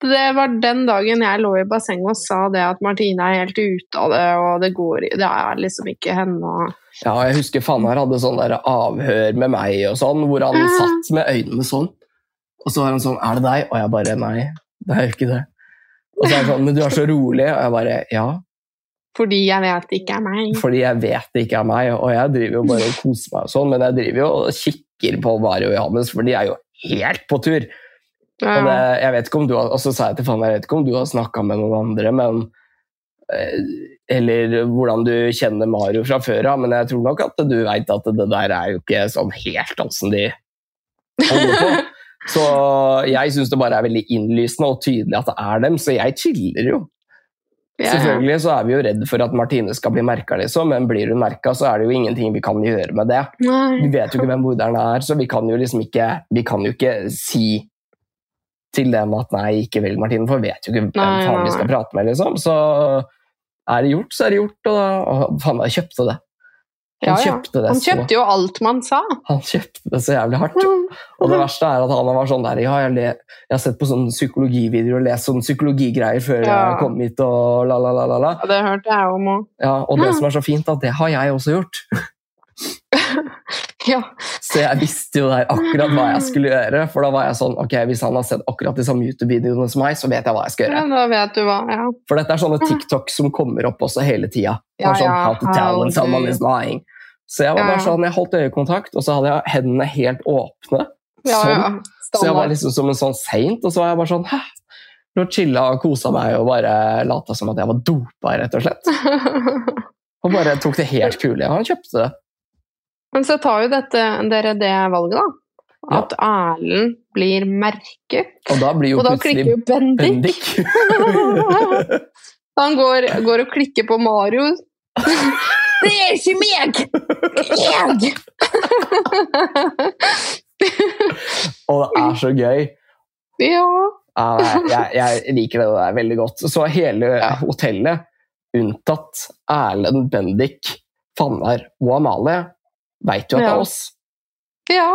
det var den dagen jeg lå i bassenget og sa det at Martine er helt ute av det, og det går Det er liksom ikke henne Ja, jeg husker Fannar hadde sånn der avhør med meg og sånn, hvor han Ja. satt med øynene sånn. Og så var han sånn 'Er det deg?' Og jeg bare 'Nei, det er jo ikke det'. Og så er han sånn 'Men du er så rolig', og jeg bare 'Ja'. Fordi jeg vet det ikke er meg. Fordi jeg vet det ikke er meg, og jeg driver jo bare og koser meg og sånn, men jeg driver jo og kikker på Mario og Johannes, for de er jo helt på tur. Det, Ja. jeg vet ikke om du har, og så sa jeg til Fanny, jeg vet ikke om du har snakka med noen andre, men eh, Eller hvordan du kjenner Mario fra før av, men jeg tror nok at du veit at det der er jo ikke sånn helt åssen de holder på. Så jeg syns det bare er veldig innlysende og tydelig at det er dem, så jeg chiller jo. Ja, ja. Selvfølgelig så er vi jo redd for at Martine skal bli merka, liksom, men blir hun merka, så er det jo ingenting vi kan gjøre med det. Nei. Vi vet jo ikke hvem morderen er, så vi kan jo liksom ikke, vi kan jo ikke si til dem at nei, ikke velg Martine, for vi vet jo ikke hvem faen vi skal prate med, liksom. Så er det gjort, så er det gjort, og, da- og faen, jeg kjøpte det. Han Ja, ja. kjøpte det Han kjøpte jo alt man sa. Han kjøpte det så jævlig hardt. Og det verste er at han var sånn der Ja, jeg, jeg har sett på sånne psykologivideoer og lest sånne psykologigreier før Ja. jeg kom hit, og la, la, la, la, la. Ja, det hørte jeg om òg. Ja, og det som er så fint, at det har jeg også gjort. Ja. Så jeg visste jo der akkurat hva jeg skulle gjøre. For da var jeg sånn, ok, hvis han har sett akkurat de samme YouTube-videoene som meg, så vet jeg hva jeg skal ja, gjøre. da vet du hva. Ja. For dette er sånne TikTok som kommer opp også hele tida. Ja, sånn, ja, how to tell someone is lying. Så jeg var Ja, bare sånn, jeg holdt øyekontakt, og så hadde jeg hendene helt åpne. Ja, sånn. ja. Så jeg var liksom som en sånn saint, og så var jeg bare sånn, hæ? Lå chilla og kosa meg og bare lata som at jeg var dopa, rett og slett. Og bare tok det helt kule. Han kjøpte det. Men så tar jo dette, dere det valget, da. At Erlend blir merket. Og da blir jo Og da plutselig Bendik. Bendik. Han går, går og klikker på Mario. Det er ikke meg! Jeg! Og det er så gøy. Ja. Ja, jeg, jeg liker det der veldig godt. Så hele hotellet, unntatt Erlend, Bendik, Fannar og Amalie, veit jo at det er oss. ja.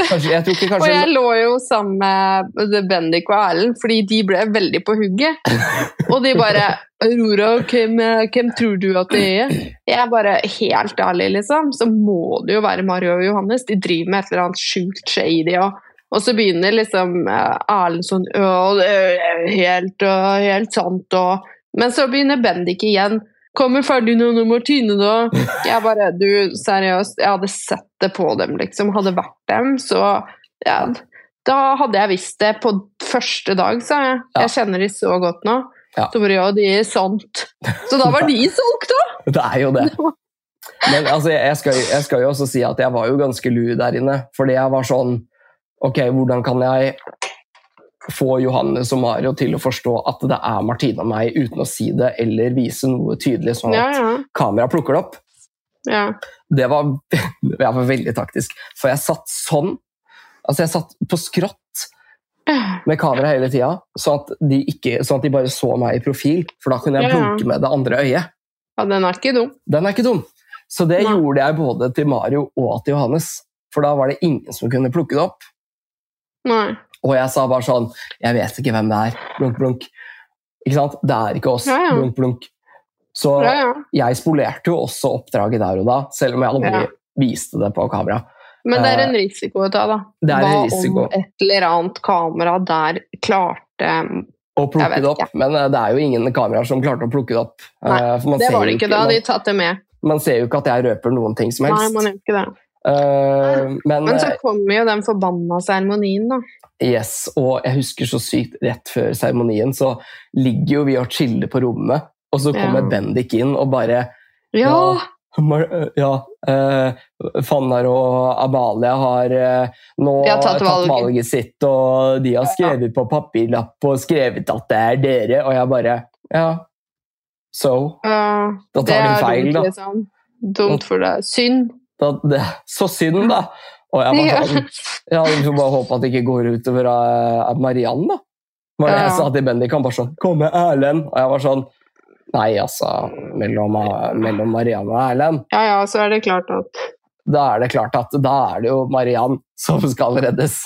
Kanskje, jeg ikke Og jeg lå jo sammen med Bendik og Erlend, fordi de ble veldig på hugget. Og de bare 'Aurora, hvem, hvem tror du at det er?' Jeg er bare Helt ærlig, liksom, så må det jo være Mario og Johannes. De driver med et eller annet sjukt shady. Og, og så begynner liksom eh, Erlend sånn det er helt, helt sant', og Men så begynner Bendik igjen. Kommer Ferdinand og Martine, da? Jeg bare Du, seriøst, jeg hadde sett det på dem, liksom. Hadde vært dem, så ja, Da hadde jeg visst det på første dag, sa jeg. Ja. Jeg kjenner de så godt nå. Ja. Så bare ja, de er sant. Så da var de solgt, da! Det er jo det. Men altså, jeg, skal, jeg skal jo også si at jeg var jo ganske lur der inne. Fordi jeg var sånn Ok, hvordan kan jeg få Johannes og Mario til å forstå at det er Martine og meg, uten å si det eller vise noe tydelig, sånn at ja. kameraet plukker det opp? ja. Det var, jeg var veldig taktisk. For jeg satt sånn Altså, jeg satt på skrått med kamera hele tida, sånn, at de ikke- sånn at de bare så meg i profil. For da kunne jeg Ja, ja. blunke med det andre øyet. ja, den er ikke dum. Den er ikke dum. Så det Nei. gjorde jeg både til Mario og til Johannes. For da var det ingen som kunne plukke det opp. Nei. Og jeg sa bare sånn Jeg vet ikke hvem det er. Blunk, blunk. Ikke sant? Det er ikke oss. Ja, ja. Blunk, blunk. Så Ja, jeg spolerte jo også oppdraget der og da, selv om jeg aldri viste det på kamera. Men det er en risiko å ta, da. Eh, Det er en Hva risiko. om et eller annet kamera der klarte Å plukke det opp. Men eh, det er jo ingen kameraer som klarte å plukke det opp. Nei, Eh, Det var det ikke, da de tatt det med. man ser jo ikke at jeg røper noen ting som helst. Nei, man gjør ikke det. Eh, men Men så eh, kommer jo den forbanna seremonien, da. Yes, og jeg husker så sykt rett før seremonien, så ligger jo vi og chiller på rommet, og så kommer Ja. Bendik inn og bare Ja! Ja, uh, Fannar og Amalie har uh, nå har tatt valg. valget sitt, og de har skrevet på papirlapp og skrevet at det er dere, og jeg bare Ja, so ja, Da tar de feil, da. liksom. Dumt for deg. Synd. Det, så synd, da! Og jeg bare, var sånn jeg hadde får bare håpa at det ikke går utover uh, Mariann, da. Var det Ja. jeg sa til Bendik. Han bare sånn 'Kom med Erlend!' Og jeg var sånn Nei, altså. Mellom, mellom Mariann og Erlend. Ja ja, så er det klart at Da er det klart at da er det jo Mariann som skal reddes.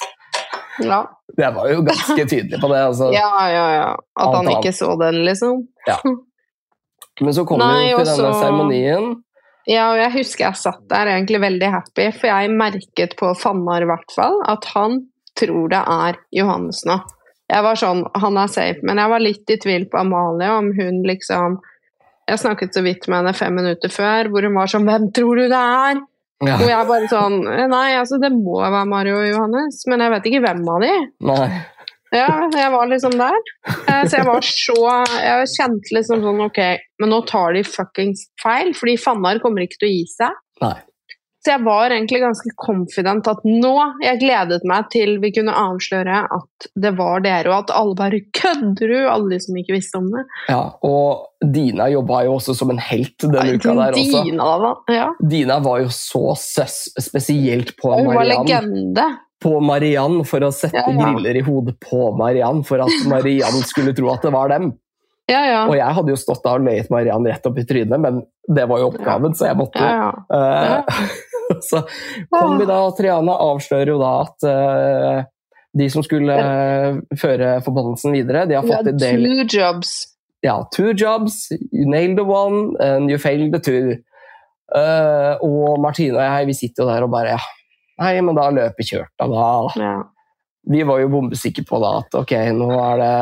Ja. Jeg var jo ganske tydelig på det. Altså. ja, ja, ja. At han ikke så den, liksom. Men så kom vi jo til denne seremonien. Ja, og jeg husker jeg satt der egentlig veldig happy, for jeg merket på Fannar i hvert fall at han tror det er Johannes nå. Jeg var sånn, han er safe, men jeg var litt i tvil på Amalie om hun liksom Jeg snakket så vidt med henne fem minutter før, hvor hun var sånn 'Hvem tror du det er?' Ja. Og jeg bare sånn Nei, altså, det må være Mario og Johannes, men jeg vet ikke hvem av de. Nei. Ja, jeg var liksom der. Eh, Så jeg var så Jeg kjente liksom sånn Ok, men nå tar de fuckings feil, fordi Fannar kommer ikke til å gi seg. Nei. Så jeg var egentlig ganske confident at nå Jeg gledet meg til vi kunne avsløre at det var dere, og at alle bare Kødder du? Alle de som ikke visste om det. Ja, og Dina jobba jo også som en helt denne uka der også. Dina, da. Ja. Dina var jo så søss, spesielt på Hun var legende. På Mariann for å sette Ja, ja. griller i hodet på Mariann, for at Mariann skulle tro at det var dem. Ja, ja. Og jeg hadde jo stått der og løyet Mariann rett opp i trynet, men det var jo oppgaven, så jeg måtte ja, ja. Eh, Så kom vi da, og Triana avslører jo da at uh, de som skulle uh, føre forbannelsen videre, de har fått en del two jobs. ja, two jobs, you nailed the one, and you failed the two. Og Martine og jeg vi sitter jo der og bare ja, Nei, men da er løpet kjørt. Da. Ja. Vi var jo bombesikre på da at ok, nå er det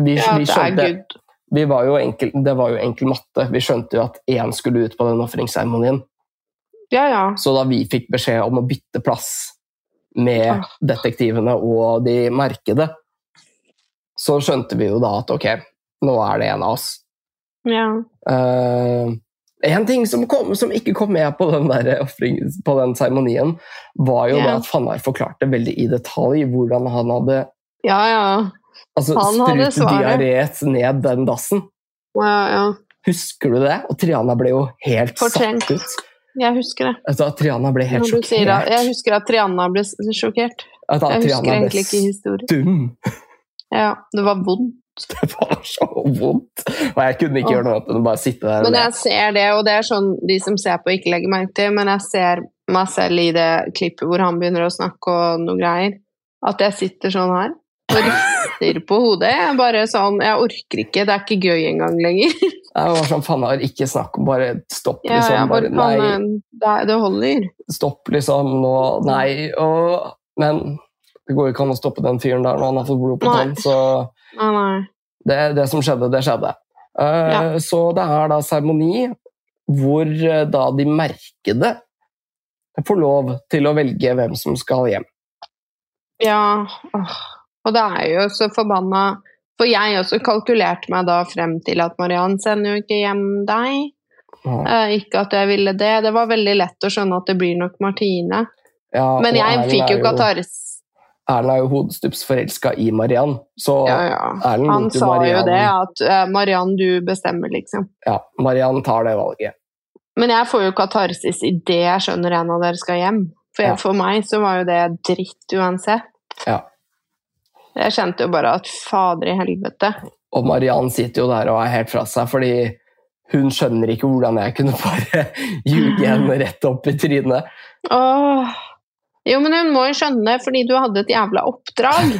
Vi, ja, vi det skjønte det, vi var jo enkel, Det var jo enkel matte. Vi skjønte jo at én skulle ut på den ofringsseremonien. Ja, ja. Så da vi fikk beskjed om å bytte plass med detektivene og de merkede, så skjønte vi jo da at ok, nå er det en av oss. ja. Eh, en ting som, kom, som ikke kom med på den, der offring- på den seremonien, var jo yeah. da at Fannar forklarte veldig i detalj hvordan han hadde Ja, ja. altså, Han hadde diaré ned den dassen. ja, ja. Husker du det? Og Triana ble jo helt Fortrengt. satt ut. Jeg husker det. Altså, Triana ble helt sjokkert. Jeg husker at Triana ble sjokkert. At Jeg husker Triana egentlig ikke historien. stum. Ja, det var vondt. Det var så vondt. Og jeg kunne ikke gjøre noe annet enn å bare sitte der Men jeg ser det, og det er sånn de som ser på, ikke legger merke til, men jeg ser meg selv i det klippet hvor han begynner å snakke og noe greier, at jeg sitter sånn her og rister på hodet. Jeg bare sånn Jeg orker ikke, det er ikke gøy engang lenger. Jeg var sånn, faen, har ikke snakk om bare stopp, liksom. Ja, Bare, bare, nei, det, holder. stopp, liksom. Nå, nei. Og, men det går jo ikke an å stoppe den fyren der når han har fått blod på tann, så. Det, det som skjedde, det skjedde. Uh, Ja. Så det er da seremoni hvor eh, da de merkede får lov til å velge hvem som skal hjem. Ja, og det er jo så forbanna For jeg også kalkulerte meg da frem til at Mariann sender jo ikke hjem deg. Ja. Eh, ikke at jeg ville det. Det var veldig lett å skjønne at det blir nok Martine. Ja, Men jeg fikk jo katares. Erlend er jo hodestups forelska i Mariann, så Ja, ja. Erlend Han sa Marianne. jo det, at eh, Mariann, du bestemmer, liksom. ja, Mariann tar det valget. Men jeg får jo katarsis idet jeg skjønner en av dere skal hjem. For, jeg, Ja. for meg så var jo det dritt uansett. Ja. Jeg kjente jo bare at fader i helvete. Og Mariann sitter jo der og er helt fra seg, fordi hun skjønner ikke hvordan jeg kunne bare ljuge henne rett opp i trynet. Åh. Jo, men hun må jo skjønne fordi du hadde et jævla oppdrag.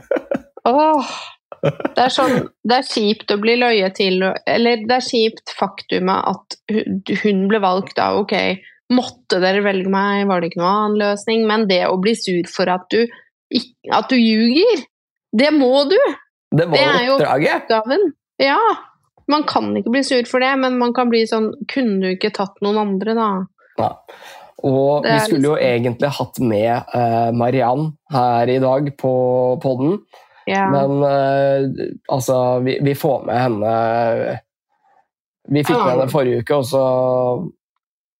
Åh. Det er sånn Det er kjipt å bli løyet til, eller det er kjipt faktumet at hun, ble valgt av ok, måtte dere velge meg, var det ikke noen annen løsning, men det å bli sur for at du, at du ljuger, det må du! Det Det er jo-! Oppgaven. Ja. Man kan ikke bli sur for det, men man kan bli sånn Kunne du ikke tatt noen andre, da? Ja. Og vi skulle jo liksom- egentlig hatt med uh, Mariann her i dag på podden, Ja. men uh, altså, vi, vi får med henne Vi fikk med henne forrige uke, og så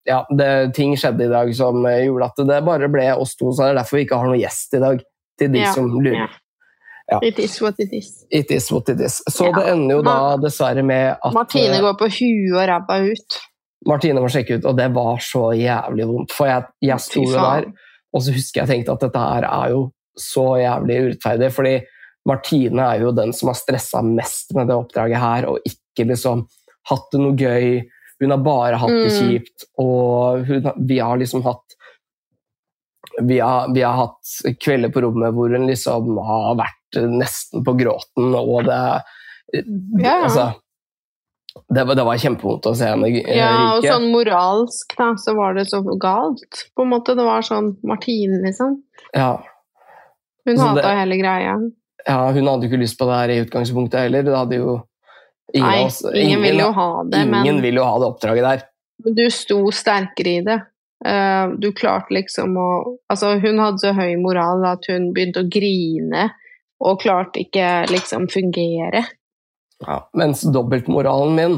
ja, det, ting skjedde i dag som gjorde at det bare ble oss to, så det er derfor vi ikke har noen gjest i dag. Til de Ja, som lurer. ja. It is what it is. It is what it is. Så det ender jo da dessverre med at Martine eh, går på huet og ræva ut. Martine må sjekke ut, og det var så jævlig vondt. For jeg, jeg sto jo der, og så husker jeg tenkte at dette her er jo så jævlig urettferdig. Fordi Martine er jo den som har stressa mest med det oppdraget her, og ikke liksom hatt det noe gøy. Hun har bare hatt det Mm. kjipt, og hun, vi har liksom hatt vi har, vi har hatt kvelder på rommet hvor hun liksom har vært nesten på gråten, og det Ja. Altså, det var, det var kjempevondt å se henne ryke. Ja, og sånn moralsk, da, så var det så galt. På en måte, Det var sånn Martine, liksom. Ja, Hun Så hata det- hele greia. ja, hun hadde jo ikke lyst på det her i utgangspunktet heller. Det hadde jo ingen Nei, oss ingen vil jo ha det, ingen men vil jo ha det oppdraget der. men du sto sterkere i det. Eh, Du klarte liksom å Altså, hun hadde så høy moral at hun begynte å grine, og klarte ikke liksom fungere. Ja, mens dobbeltmoralen min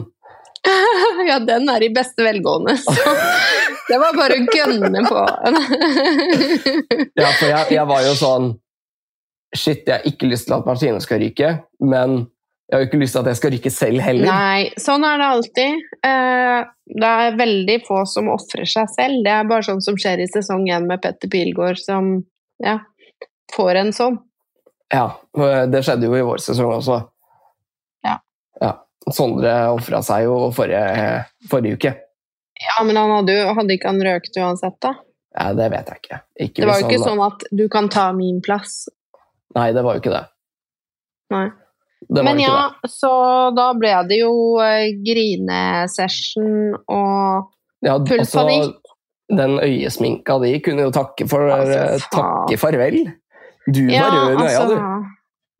ja, den er i beste velgående, så det var bare å gønne på. Ja, for jeg, jeg var jo sånn Shit, jeg har ikke lyst til at Martine skal ryke, men jeg har jo ikke lyst til at jeg skal ryke selv heller. Nei, sånn er det alltid. Eh, Det er veldig få som ofrer seg selv. Det er bare sånn som skjer i sesong én med Petter Pilgaard, som ja, får en sånn. Ja, det skjedde jo i vår sesong også. Ja. Sondre ofra seg jo forrige, forrige uke. Ja, men han hadde jo hadde ikke han røkt uansett, da? Ja, det vet jeg ikke. ikke Det var jo ikke sånn at du kan ta min plass. Nei, det var jo ikke det. Nei. det Men ja, det. så da ble det jo eh, grinesession og. Ja, full altså, panikk. Den øyesminka di kunne jo takke for Altså, eh, takke farvel. Du var Ja, rød i øya, altså, du.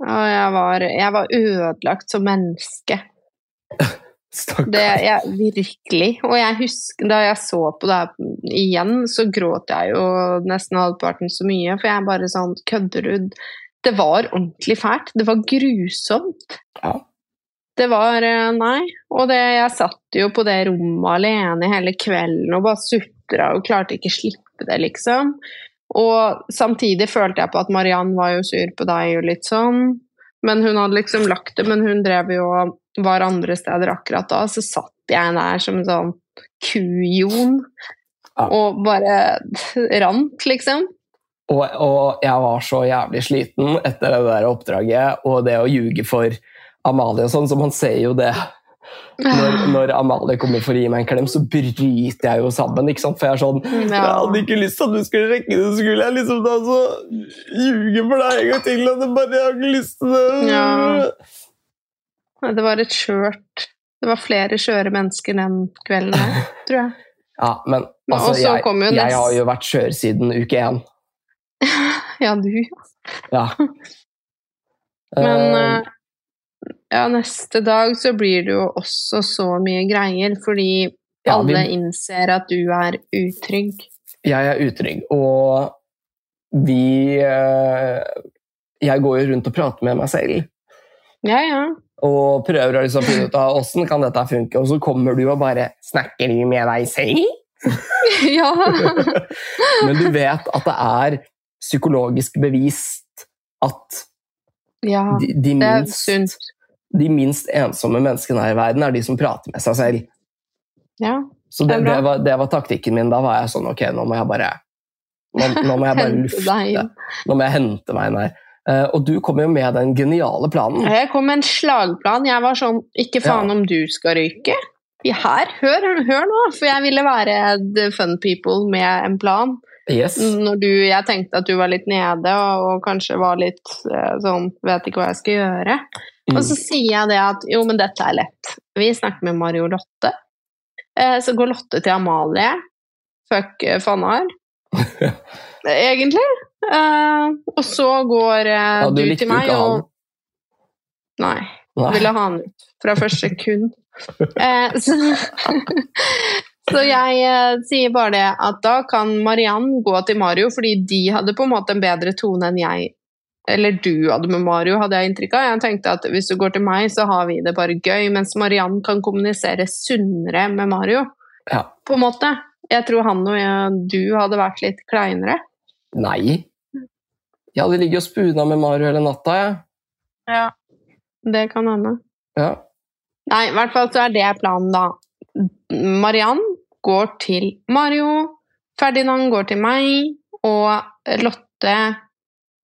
Ja, jeg, var, jeg var ødelagt som menneske. Stakkar. Det, jeg, virkelig. Og jeg husker da jeg så på det her igjen, så gråt jeg jo nesten halvparten så mye. For jeg bare sånn Kødder du? Det var ordentlig fælt. Det var grusomt. Ja. Det var eh, Nei. Og det, jeg satt jo på det rommet alene hele kvelden og bare sutra og klarte ikke slippe det, liksom. Og samtidig følte jeg på at Mariann var jo sur på deg og litt sånn. Men hun hadde liksom lagt det, men hun drev jo og var andre steder akkurat da. Så satt jeg der som en sånn kujon og bare rant, liksom. Og, og jeg var så jævlig sliten etter det der oppdraget, og det å ljuge for Amalie og sånn, så man ser jo det. Når, når Amalie kommer for å gi meg en klem, så bryter jeg jo sammen. ikke sant? For jeg er sånn Jeg hadde ikke lyst til at du skulle rekke det, skulle jeg liksom da så ljuge for deg en gang til. Og det bare, jeg har ikke lyst til det. Ja. Nei, Det var et skjørt Det var flere skjøre mennesker den kvelden her, tror jeg. Ja, men altså, jeg, jeg nest- har jo vært skjør siden uke én. Ja, du. Ja. Men eh, ja, neste dag så blir det jo også så mye greier, fordi Ja, vi- alle innser at du er utrygg. jeg er utrygg, og vi eh, Jeg går jo rundt og prater med meg selv. Ja, ja. og prøver å liksom finne ut av åssen kan dette funke, og så kommer du og bare snakker med deg selv. ja. Men du vet at det er psykologisk bevist at ja. de, de, minst, sunt. De minst ensomme menneskene her i verden er de som prater med seg selv. Ja. Så Det det, var, det var taktikken min. Da var jeg sånn Ok, nå må jeg bare Nå, nå må jeg bare lufte. Nå må jeg hente meg inn her. Uh, og du kom jo med den geniale planen. Jeg kom med en slagplan. Jeg var sånn Ikke faen Ja. om du skal røyke. Her, hør, hør nå! For jeg ville være the fun people med en plan. Yes. Når du, jeg tenkte at du var litt nede og, og kanskje var litt eh, sånn Vet ikke hva jeg skal gjøre. Mm. Og så sier jeg det at jo, men dette er lett. Vi snakker med Mario Lotte. Eh, så går Lotte til Amalie. Fuck eh, Fannar. Egentlig. Eh, og så går eh, Ja, du du, til meg og Nei. Nei. Ville ha han ut fra første sekund. Eh, så, så jeg eh, sier bare det at da kan Mariann gå til Mario, fordi de hadde på en måte en bedre tone enn jeg eller du hadde med Mario, hadde jeg inntrykk av. Jeg tenkte at hvis du går til meg, så har vi det bare gøy, mens Mariann kan kommunisere sunnere med Mario, Ja. på en måte. Jeg tror han og jeg, du hadde vært litt kleinere. Nei. Jeg hadde ligget og spuna med Mario hele natta, jeg. Ja. Det kan hende. Ja. Nei, i hvert fall så er det planen, da. Mariann går til Mario, Ferdinand går til meg, og Lotte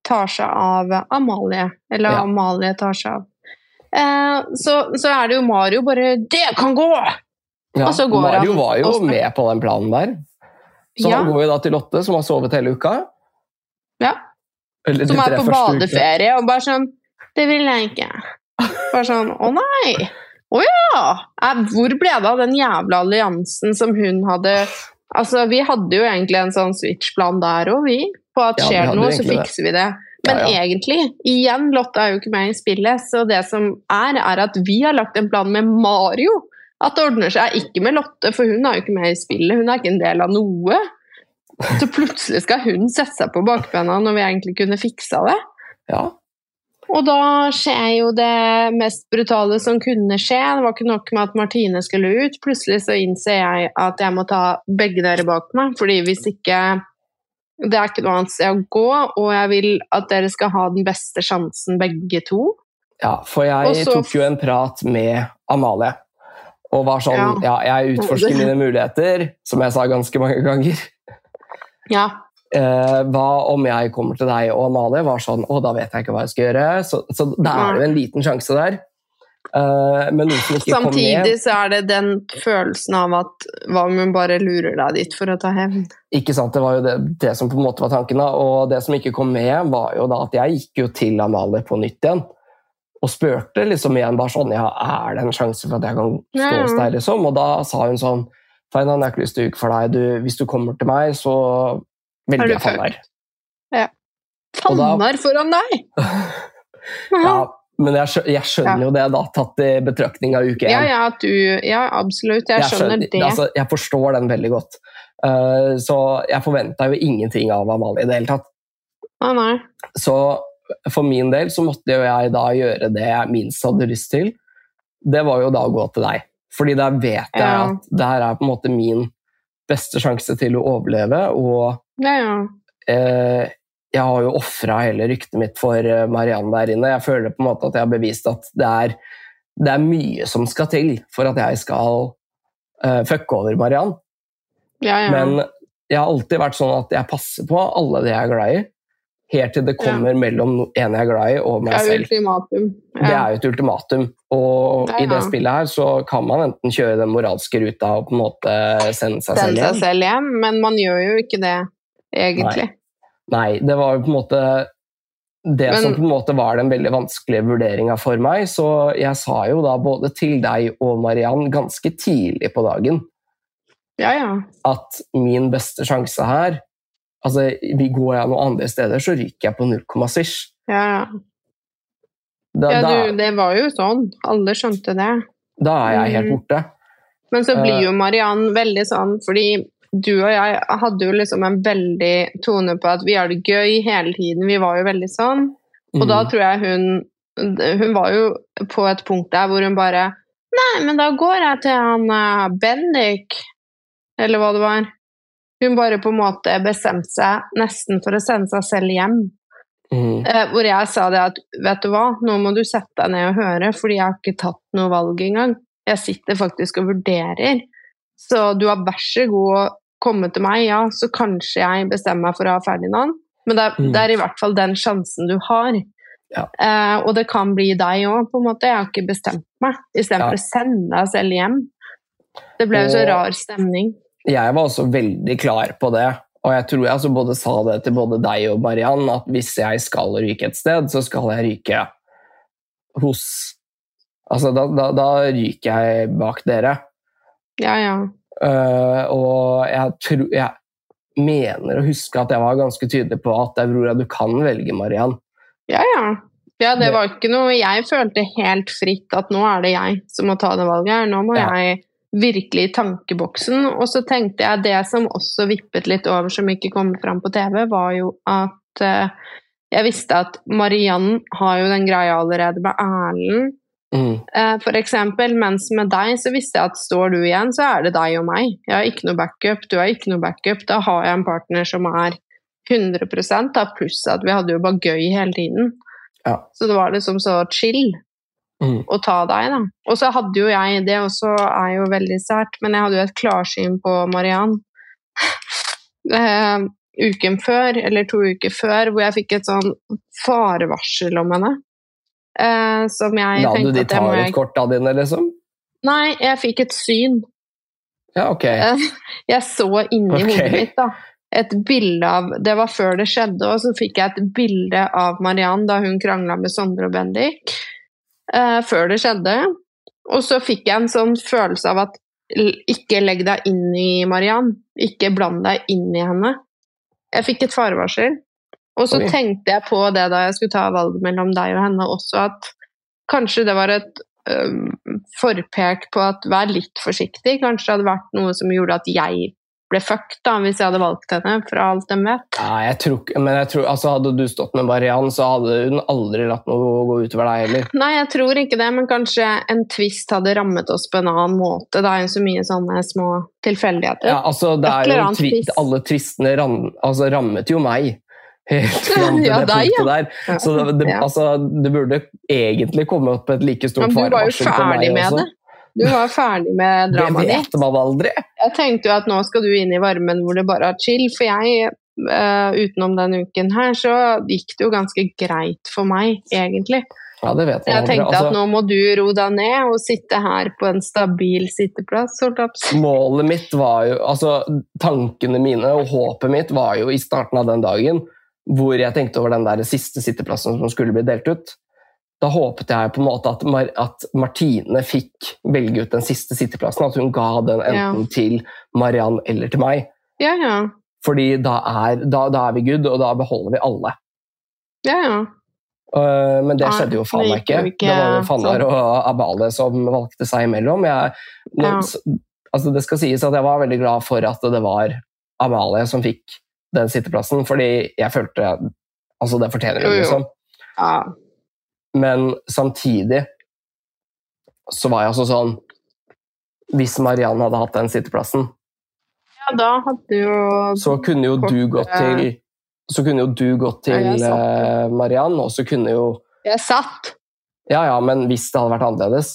tar seg av Amalie. Eller Ja. Amalie tar seg av. Eh, så, så er det jo Mario bare 'Det kan gå!' Ja, Og så går Mario han var jo også. med på den planen der. Så Ja. han går jo da til Lotte, som har sovet hele uka, Ja. Eller Som er på badeferie og bare sånn Det vil jeg ikke. Bare sånn Å nei! Å ja! Eh, Hvor ble det av den jævla alliansen som hun hadde Altså, vi hadde jo egentlig en sånn switch-plan der òg, vi. På at skjer det noe, så fikser det. vi det. Men Ja, ja. egentlig, igjen, Lotte er jo ikke med i spillet, så det som er, er at vi har lagt en plan med Mario. At det ordner seg, ikke med Lotte, for hun er jo ikke med i spillet. Hun er ikke en del av noe. Så plutselig skal hun sette seg på bakbena når vi egentlig kunne fiksa det. Ja. Og da skjer jo det mest brutale som kunne skje. Det var ikke nok med at Martine skulle ut. Plutselig så innser jeg at jeg må ta begge dere bak meg, fordi hvis ikke Det er ikke noe annet sted å gå, og jeg vil at dere skal ha den beste sjansen, begge to. ja, for jeg Også, tok jo en prat med Amalie. Og var sånn Ja. Ja, jeg utforsker mine muligheter, som jeg sa ganske mange ganger. Ja. Eh, hva om jeg kommer til deg og Amalie? Var sånn Å, da vet jeg ikke hva jeg skal gjøre. Så, så da er det jo en liten sjanse der. Eh, men noe som ikke kom Samtidig med så er det den følelsen av at hva om hun bare lurer deg dit for å ta hevn? Ikke sant, Det var jo det, det som på en måte var tanken. da, Og det som ikke kom med, var jo da at jeg gikk jo til Amalie på nytt igjen. Og spurte liksom igjen bare sånn Ja, er det en sjanse for at jeg kan stå Ja, hos deg, liksom? Og da sa hun sånn Feinan, jeg har ikke lyst til å uke for deg. Du, hvis du kommer til meg, så Er velger jeg Fannar. Ja. Fannar foran deg! Ja, men jeg, skjø- jeg skjønner jo det, da, tatt i betraktning av uke én. Ja, ja, du, ja, absolutt. Jeg skjønner det. Altså, jeg forstår den veldig godt. Uh, så jeg forventa jo ingenting av Amalie i det hele tatt. Ah, nei. Så for min del så måtte jo jeg da gjøre det jeg minst hadde lyst til. Det var jo da å gå til deg. Fordi der vet jeg Ja. at det her er på en måte min beste sjanse til å overleve. Og Ja, ja. eh, jeg har jo ofra hele ryktet mitt for eh, Mariann der inne. Jeg føler på en måte at jeg har bevist at det er, det er mye som skal til for at jeg skal uh, fucke over Mariann. ja, ja. Men jeg har alltid vært sånn at jeg passer på alle de jeg er glad i, helt til det kommer mellom no- en jeg er glad i, og meg det selv. ultimatum. Det er jo et ultimatum. Og Ja, i det spillet her så kan man enten kjøre den moralske ruta og på en måte sende seg selv Sende hjem. seg selv hjem, men man gjør jo ikke det, egentlig. Nei, det var jo på en måte det Men- som på en måte var den veldig vanskelige vurderinga for meg. Så jeg sa jo da både til deg og Mariann ganske tidlig på dagen Ja, ja. at min beste sjanse her Altså, Går jeg noen andre steder, så ryker jeg på null komma svisj. ja, ja. Da, ja du, det var jo sånn. Alle skjønte det. da er jeg helt Mm. borte. Men så blir Eh. jo Mariann veldig sånn, fordi du og jeg hadde jo liksom en veldig tone på at vi har det gøy hele tiden. Vi var jo veldig sånn. Og da Mm. tror jeg hun Hun var jo på et punkt der hvor hun bare Nei, men da går jeg til han uh, Bendik, eller hva det var. Hun bare på en måte bestemte seg nesten for å sende seg selv hjem. Mm. Eh, hvor jeg sa det at vet du hva, nå må du sette deg ned og høre, fordi jeg har ikke tatt noe valg engang. Jeg sitter faktisk og vurderer. Så du har vær så god komme til meg, ja, så kanskje jeg bestemmer meg for å ha Ferdinand. Men det Mm. det er i hvert fall den sjansen du har. Ja. Eh, og det kan bli deg òg, på en måte. Jeg har ikke bestemt meg. Istedenfor Ja. å sende deg selv hjem. Det ble jo så rar stemning. Jeg var også veldig klar på det. Og jeg tror jeg altså både sa det til både deg og Mariann, at hvis jeg skal ryke et sted, så skal jeg ryke hos Altså, da, da, da ryker jeg bak dere. Ja, ja. Eh, og jeg tro, Jeg mener å huske at jeg var ganske tydelig på at Aurora, du kan velge Mariann. Ja, ja. Ja, det Det- var ikke noe Jeg følte helt fritt at nå er det jeg som må ta det valget her. Nå må Ja. jeg virkelig i tankeboksen. Og så tenkte jeg det som også vippet litt over, som ikke kom fram på TV, var jo at uh, jeg visste at Mariann har jo den greia allerede med Erlend. Mm. Eh, for eksempel, mens med deg så visste jeg at står du igjen, så er det deg og meg. Jeg har ikke noe backup, du har ikke noe backup. Da har jeg en partner som er 100 da, pluss at vi hadde jo bare gøy hele tiden. Ja. Så det var liksom så chill Mm. å ta deg, da. Og så hadde jo jeg, det også er jo veldig sært, men jeg hadde jo et klarsyn på Mariann eh, uken før, eller to uker før, hvor jeg fikk et sånn farevarsel om henne. Eh, som jeg La du de ta ut korta dine, liksom? Nei, jeg fikk et syn. Ja, ok. Eh, Jeg så inni okay. hodet mitt, da. et bilde av Det var før det skjedde, og så fikk jeg et bilde av Mariann da hun krangla med Sondre og Bendik. Uh, før det skjedde. Og så fikk jeg en sånn følelse av at ikke legg deg inn i Mariann. Ikke bland deg inn i henne. Jeg fikk et farevarsel. Og så Oi. tenkte jeg på det da jeg skulle ta valget mellom deg og henne også, at kanskje det var et um, forpek på at vær litt forsiktig. Kanskje det hadde vært noe som gjorde at jeg ble fucked da, hvis jeg hadde valgt henne, fra alt de vet. Ja, jeg tror, men jeg tror, altså, hadde du stått med Mariann, så hadde hun aldri latt noe gå utover deg heller. Nei, jeg tror ikke det, men kanskje en twist hadde rammet oss på en annen måte. Det er jo så mye sånne små tilfeldigheter. Ja, altså, det er jo tvi, alle tvistene ram, altså, rammet jo meg. Helt fram til Ja, det deg, punktet der. Ja. Så det, det, Ja. altså, det burde egentlig komme opp et like stort farevarsel på meg også. det. Du var ferdig med dramaet ditt. vet man aldri. Jeg tenkte jo at nå skal du inn i varmen hvor det bare er chill, for jeg Uh, utenom denne uken her, så gikk det jo ganske greit for meg, egentlig. Ja, det vet Jeg aldri. tenkte Altså, at nå må du ro deg ned og sitte her på en stabil sitteplass. jeg. Målet mitt var jo altså, Tankene mine og håpet mitt var jo i starten av den dagen hvor jeg tenkte over den der siste sitteplassen som skulle bli delt ut. Da håpet jeg på en måte at, Mar at Martine fikk velge ut den siste sitteplassen. At hun ga den enten til Mariann eller til meg. Ja, ja. Fordi da er, da, da er vi good, og da beholder vi alle. Ja, ja. Uh, men det skjedde jo faen meg ikke. ikke Det var jo Fannar sånn. og Abale som valgte seg imellom. Jeg, Ja. altså det skal sies at jeg var veldig glad for at det var Amalie som fikk den sitteplassen, fordi jeg følte Altså, det fortjener hun, liksom. ja. Men samtidig så var jeg også sånn Hvis Mariann hadde hatt den sitteplassen, Ja, da hadde jo så kunne jo du gått til så kunne jo du gått til ja, eh, Mariann, og så kunne jo Jeg satt! Ja, ja, men hvis det hadde vært annerledes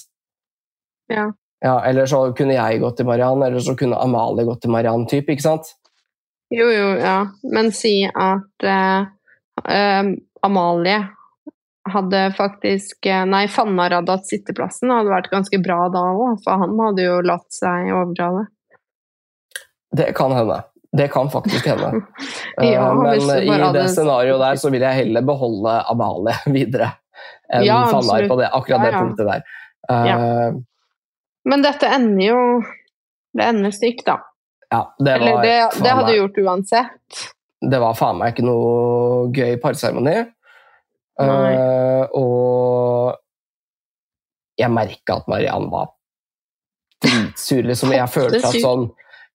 Ja. Ja, Eller så kunne jeg gått til Mariann, eller så kunne Amalie gått til Mariann, typ, ikke sant? Jo, jo, ja. Men si at eh, eh, Amalie hadde faktisk eh, Nei, Fannar hadde hatt sitteplassen. Det hadde vært ganske bra da òg, for han hadde jo latt seg overtale. det. Kan hende. Det kan faktisk hende. Ja, uh, Men i det hadde- scenarioet der så vil jeg heller beholde Amalie videre enn Ja, Fannar på det, akkurat det ja. punktet der. Eh, Men dette ender jo Det ender stygt, da. Ja, det Eller det, det hadde meg- du gjort uansett. det var faen meg ikke noe gøy parseremoni. Eh, og jeg merka at Mariann var dritsur. Liksom. Jeg følte at sånn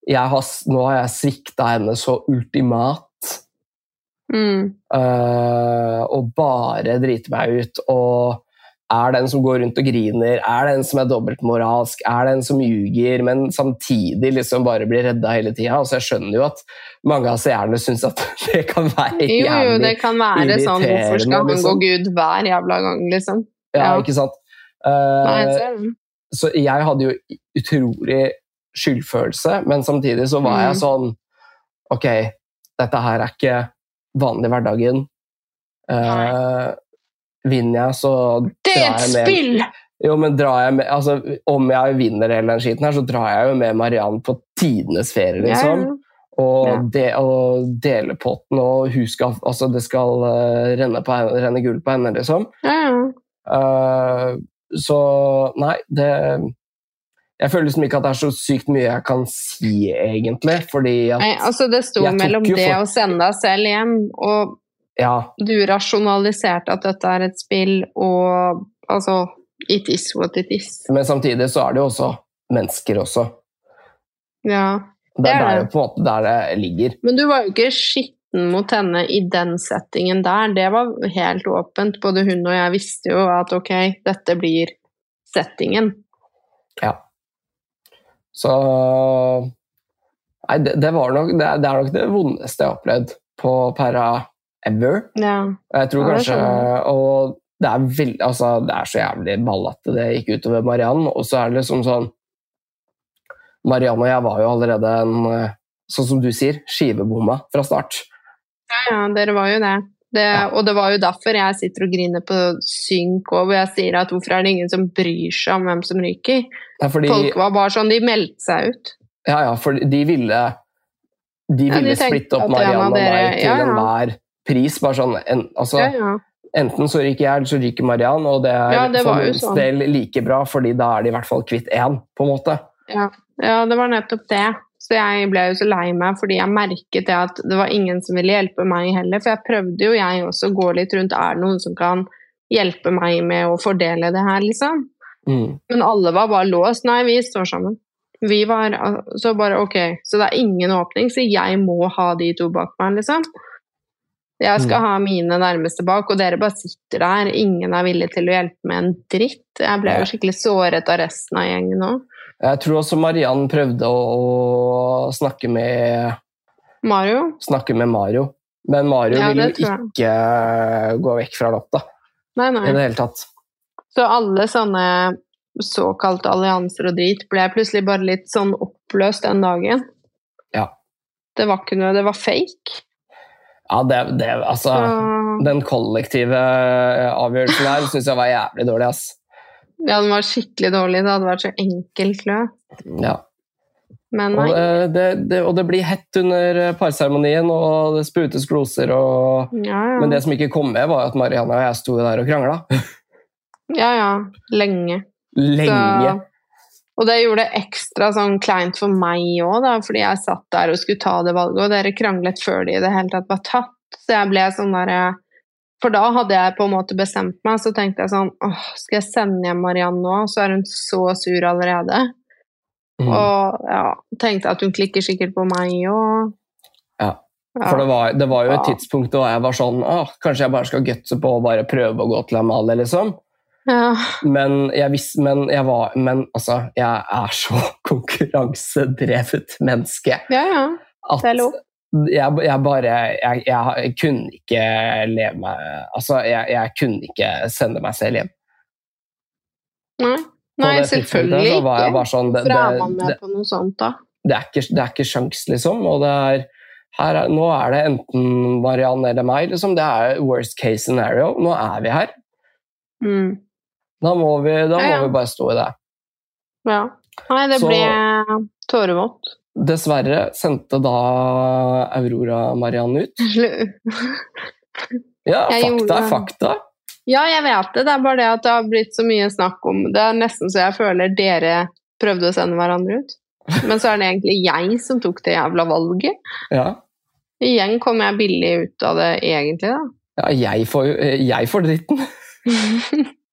har, Nå har jeg svikta henne så ultimat. Mm. Uh, og bare drite meg ut. Og er den som går rundt og griner, er den som er dobbeltmoralsk, er den som ljuger, men samtidig liksom bare blir redda hele tida. Altså, jeg skjønner jo at mange av seerne syns at det kan være Jo, jo, det kan være sånn Hvorfor skal han irriterende, gå liksom. Gud hver jævla gang, liksom? Ja, Ja. ikke sant? Nei, jeg Eh, så jeg hadde jo utrolig skyldfølelse, men samtidig så var jeg Mm. sånn Ok, dette her er ikke vanlig hverdagen. Eh, vinner jeg, så Det er et spill! Jo, men drar jeg med altså, Om jeg vinner hele den skiten her, så drar jeg jo med Mariann på tidenes ferie, liksom. Ja, Og, Ja. de, og dele potten, og hun skal, altså, det skal uh, renne, på renne gull på henne, liksom. ja. Eh, så nei, det Jeg føler liksom ikke at det er så sykt mye jeg kan si, egentlig, fordi at Nei, altså det sto mellom det for- å sende deg selv hjem, og Ja, du rasjonaliserte at dette er et spill, og altså It is what it is. men samtidig så er det jo også mennesker også. Ja. Det Det er er det. jo på en måte der det ligger. Men du var jo ikke skitten mot henne i den settingen der. Det var helt åpent. Både hun og jeg visste jo at ok, dette blir settingen. Ja. Så Nei, det, det var nok det, er- det er nok det vondeste jeg har opplevd på Perra ever. Ja. Jeg tror Ja, kanskje Og det er, veld, altså, det er så jævlig ballete det gikk utover Mariann. Og så er det liksom sånn Mariann og jeg var jo allerede en eh, Sånn som du sier, skivebomma fra start. Ja, ja, dere var jo det. det Ja. Og det var jo derfor jeg sitter og griner på synk og hvor jeg sier at hvorfor er det ingen som bryr seg om hvem som ryker? Fordi, Folk var bare sånn, de meldte seg ut. ja, ja, for de ville de Ja, de splitte opp Mariann Marianne og meg til ja, ja. enhver pris. Bare sånn, en, altså, Ja, ja. Enten så ryker jeg, eller så ryker Mariann, og det er Ja, det for var sånn. del like bra, fordi da er de i hvert fall kvitt én, på en måte. Ja. ja, det var nettopp det. Så jeg ble jo så lei meg fordi jeg merket det at det var ingen som ville hjelpe meg heller. For jeg prøvde jo jeg også å gå litt rundt. Er det noen som kan hjelpe meg med å fordele det her, liksom? Mm. Men alle var bare låst. Nei, vi står sammen. Vi var Så bare ok, så det er ingen åpning, så jeg må ha de to bak meg, liksom. Jeg skal ha mine nærmeste bak, og dere bare sitter der. Ingen er villig til å hjelpe med en dritt. Jeg ble jo skikkelig såret av resten av gjengen òg. Jeg tror også Mariann prøvde å, snakke, med, Mario? snakke med Mario, men Mario Ja, ville ikke gå vekk fra Lotta Nei, i nei. det hele tatt. Så alle sånne såkalte allianser og drit ble plutselig bare litt sånn oppløst den dagen. Ja. Det var ikke noe, det var fake. Ja, det, det altså Så, Den kollektive avgjørelsen her syns jeg var jævlig dårlig, ass. ja, den var skikkelig dårlig. Det hadde vært så enkelt løp. Ja. Men Og nei. det, det, det, og det blir hett under parseremonien, og det sprutes gloser og Ja, ja. Men det som ikke kom med, var at Marianne og jeg sto der og krangla. Ja, ja. Lenge. Lenge. Så, og det gjorde det ekstra sånn kleint for meg òg, fordi jeg satt der og skulle ta det valget, og dere kranglet før de i det hele tatt var tatt. Så jeg ble sånn derre For da hadde jeg på en måte bestemt meg, så tenkte jeg sånn åh, skal jeg sende hjem Marianne nå? Så er hun så sur allerede. Mm. Og ja, tenkte at hun klikker sikkert på meg og Ja. For det var, det var jo et tidspunkt da jeg var sånn Åh, Kanskje jeg bare skal gutse på og bare prøve å gå til Amalie, liksom. Ja. Men jeg, visste, men jeg var Men altså, jeg er så konkurransedrevet menneske ja, ja. at jeg, jeg bare jeg, jeg kunne ikke leve meg Altså, jeg, jeg kunne ikke sende meg selv hjem. Nei, Nei selvfølgelig ikke. sånn, Hvorfor er man med det, på noe sånt, da? det, er ikke, det er ikke sjans, liksom. Og det er, her er, nå er det enten Mariann eller meg. Liksom. Det er worst case scenario. Nå er vi her. Mm. Da må vi, da Ja, ja. må vi bare stå i det. Ja. Nei, det Så- ble tårevått. Dessverre sendte da Aurora Mariann ut. Ja, Jeg gjorde fakta er fakta. Ja, jeg vet det. Det er bare det at det har blitt så mye snakk om Det er nesten så jeg føler dere prøvde å sende hverandre ut. Men så er det egentlig jeg som tok det jævla valget. Ja. Igjen kom jeg billig ut av det egentlig, da. ja jeg, får, jo- jeg får dritten.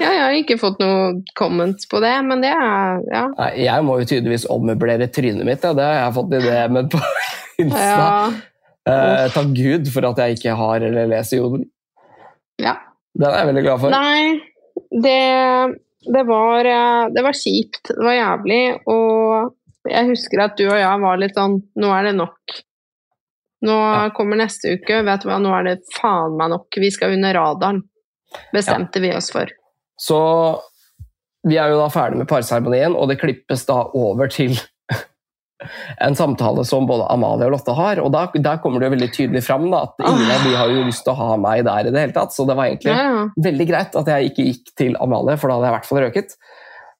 ja, jeg har ikke fått noe comment på det, men det er Ja. Nei, jeg må jo tydeligvis ommøblere trynet mitt. Ja. Det har jeg fått idé med på Insta. ja. Eh, takk Gud for at jeg ikke har eller leser Jodel. ja. Den er jeg veldig glad for. Nei, det, det, var, eh, det var kjipt. Det var jævlig. Og jeg husker at du og jeg var litt sånn Nå er det nok. Nå Ja. kommer neste uke. Vet du hva, nå er det faen meg nok. Vi skal under radaren. Bestemte vi oss for. Så vi er jo da ferdig med parseremonien, og det klippes da over til en samtale som både Amalie og Lotte har. Og da, der kommer det jo veldig tydelig fram da, at ingen av de har jo lyst til å ha meg der i det hele tatt. Så det var egentlig Ja, ja. veldig greit at jeg ikke gikk til Amalie, for da hadde jeg i hvert fall røket.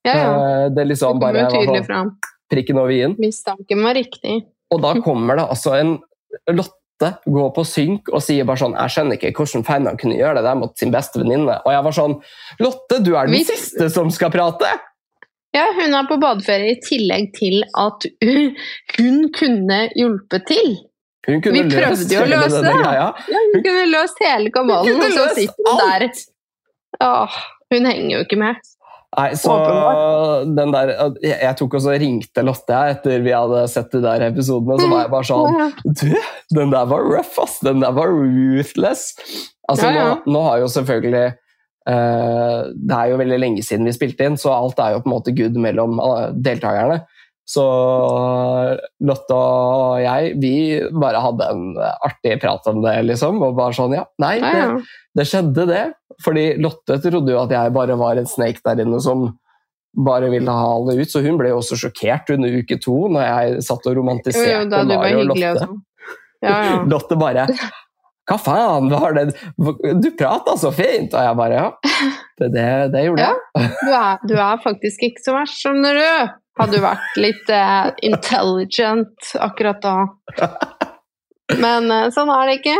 ja, ja. Eh, Det Det liksom kom bare var sånn prikken over i-en. Mistanken var riktig. Og da kommer det altså en Lotte går på synk og sier bare sånn Jeg skjønner ikke hvordan fanene kunne gjøre det der mot sin beste venninne. Og jeg var sånn Lotte, du er den Vi- siste som skal prate! Ja, hun er på badeferie i tillegg til at hun kunne hjulpet til. Hun kunne Vi prøvde jo å løse det. Ja, hun kunne løst hele kabalen, Hun og så sitter hun der. Åh, hun henger jo ikke med. Nei, så den der, jeg, jeg tok også ringte Lotte jeg, etter vi hadde sett de der episodene, så var jeg bare sånn Du, den der var rough, ass! Den der var ruthless! Altså, Ja, ja. Nå, nå har jo selvfølgelig eh, Det er jo veldig lenge siden vi spilte inn, så alt er jo på en måte good mellom eh, deltakerne. Så Lotte og jeg, vi bare hadde en artig prat om det, liksom. Og bare sånn, ja, nei, det, det skjedde, det. Fordi Lotte trodde jo at jeg bare var en snake der inne som bare ville ha alle ut, så hun ble jo også sjokkert under uke to når jeg satt og romantiserte jo, da Mario og Lotte. sånn. Ja, ja. Lotte bare Hva faen var det Du prata så fint! Og jeg bare Ja, det, det, det gjorde jeg. Ja, du er, du er faktisk ikke så verst, skjønner du. Hadde du vært litt eh, intelligent akkurat da. Men eh, sånn er det ikke.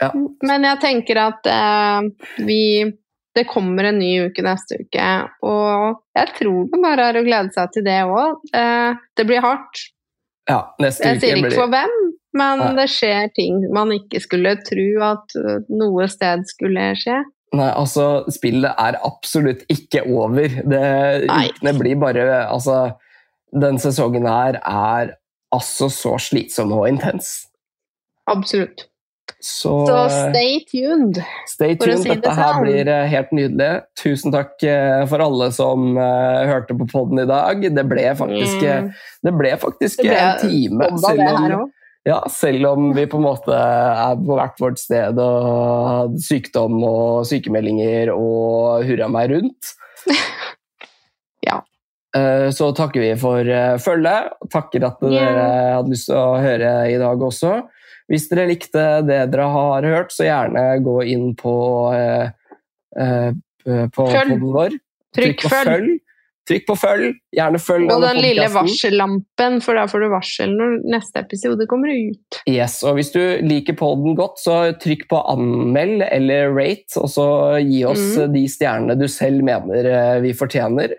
Ja. Men jeg tenker at eh, vi Det kommer en ny uke neste uke, og jeg tror det bare er å glede seg til det òg. Eh, det blir hardt. Ja, neste Jeg uke sier ikke blir for hvem, men Nei. det skjer ting man ikke skulle tro at eh, noe sted skulle skje. Nei, altså, spillet er absolutt ikke over. Det, blir bare Altså, den sesongen her er altså så slitsom og intens. Absolutt. Så, Så stay tuned. stay for å tuned. si det Dette her sånn. blir eh, helt nydelig. Tusen takk eh, for alle som hørte på podden i dag. Det ble faktisk, Mm. det ble faktisk Det ble en time. Selv om. Ja, selv om vi på en måte er på hvert vårt sted og har sykdom og sykemeldinger og hurra meg rundt. Ja. Eh, Så takker vi for eh, følget. Takker at dere yeah. hadde lyst til å høre i dag også. Hvis dere likte det dere har hørt, så gjerne gå inn på, eh, på Følg. vår. Trykk på følg. Trykk på følg. Gjerne følg Og den lille varsellampen, for da får du varsel når neste episode kommer ut. Yes, og Hvis du liker podden godt, så trykk på anmeld eller rate, og så gi oss mm. de stjernene du selv mener eh, vi fortjener.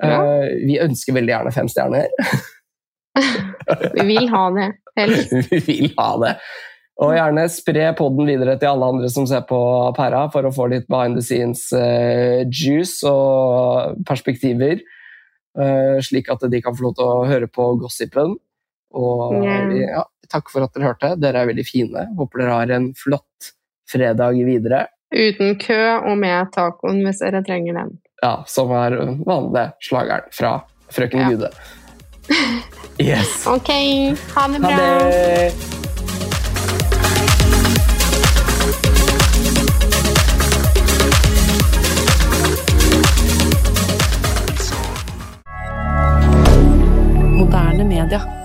Ja. Uh, vi ønsker veldig gjerne fem stjerner. Vi vil ha det, helst. vi vil ha det. Og gjerne spre podden videre til alle andre som ser på Pæra, for å få litt behind the scenes eh, juice og perspektiver. eh, slik at de kan få lov til å høre på gossipen. Og yeah. ja, takk for at dere hørte. Dere er veldig fine. Håper dere har en flott fredag videre. Uten kø og med tacoen hvis dere trenger den. Ja, som er vanlig slageren fra Frøken Ja. Gude. Yes. Ok, ha det Ha bra. det! moderne media.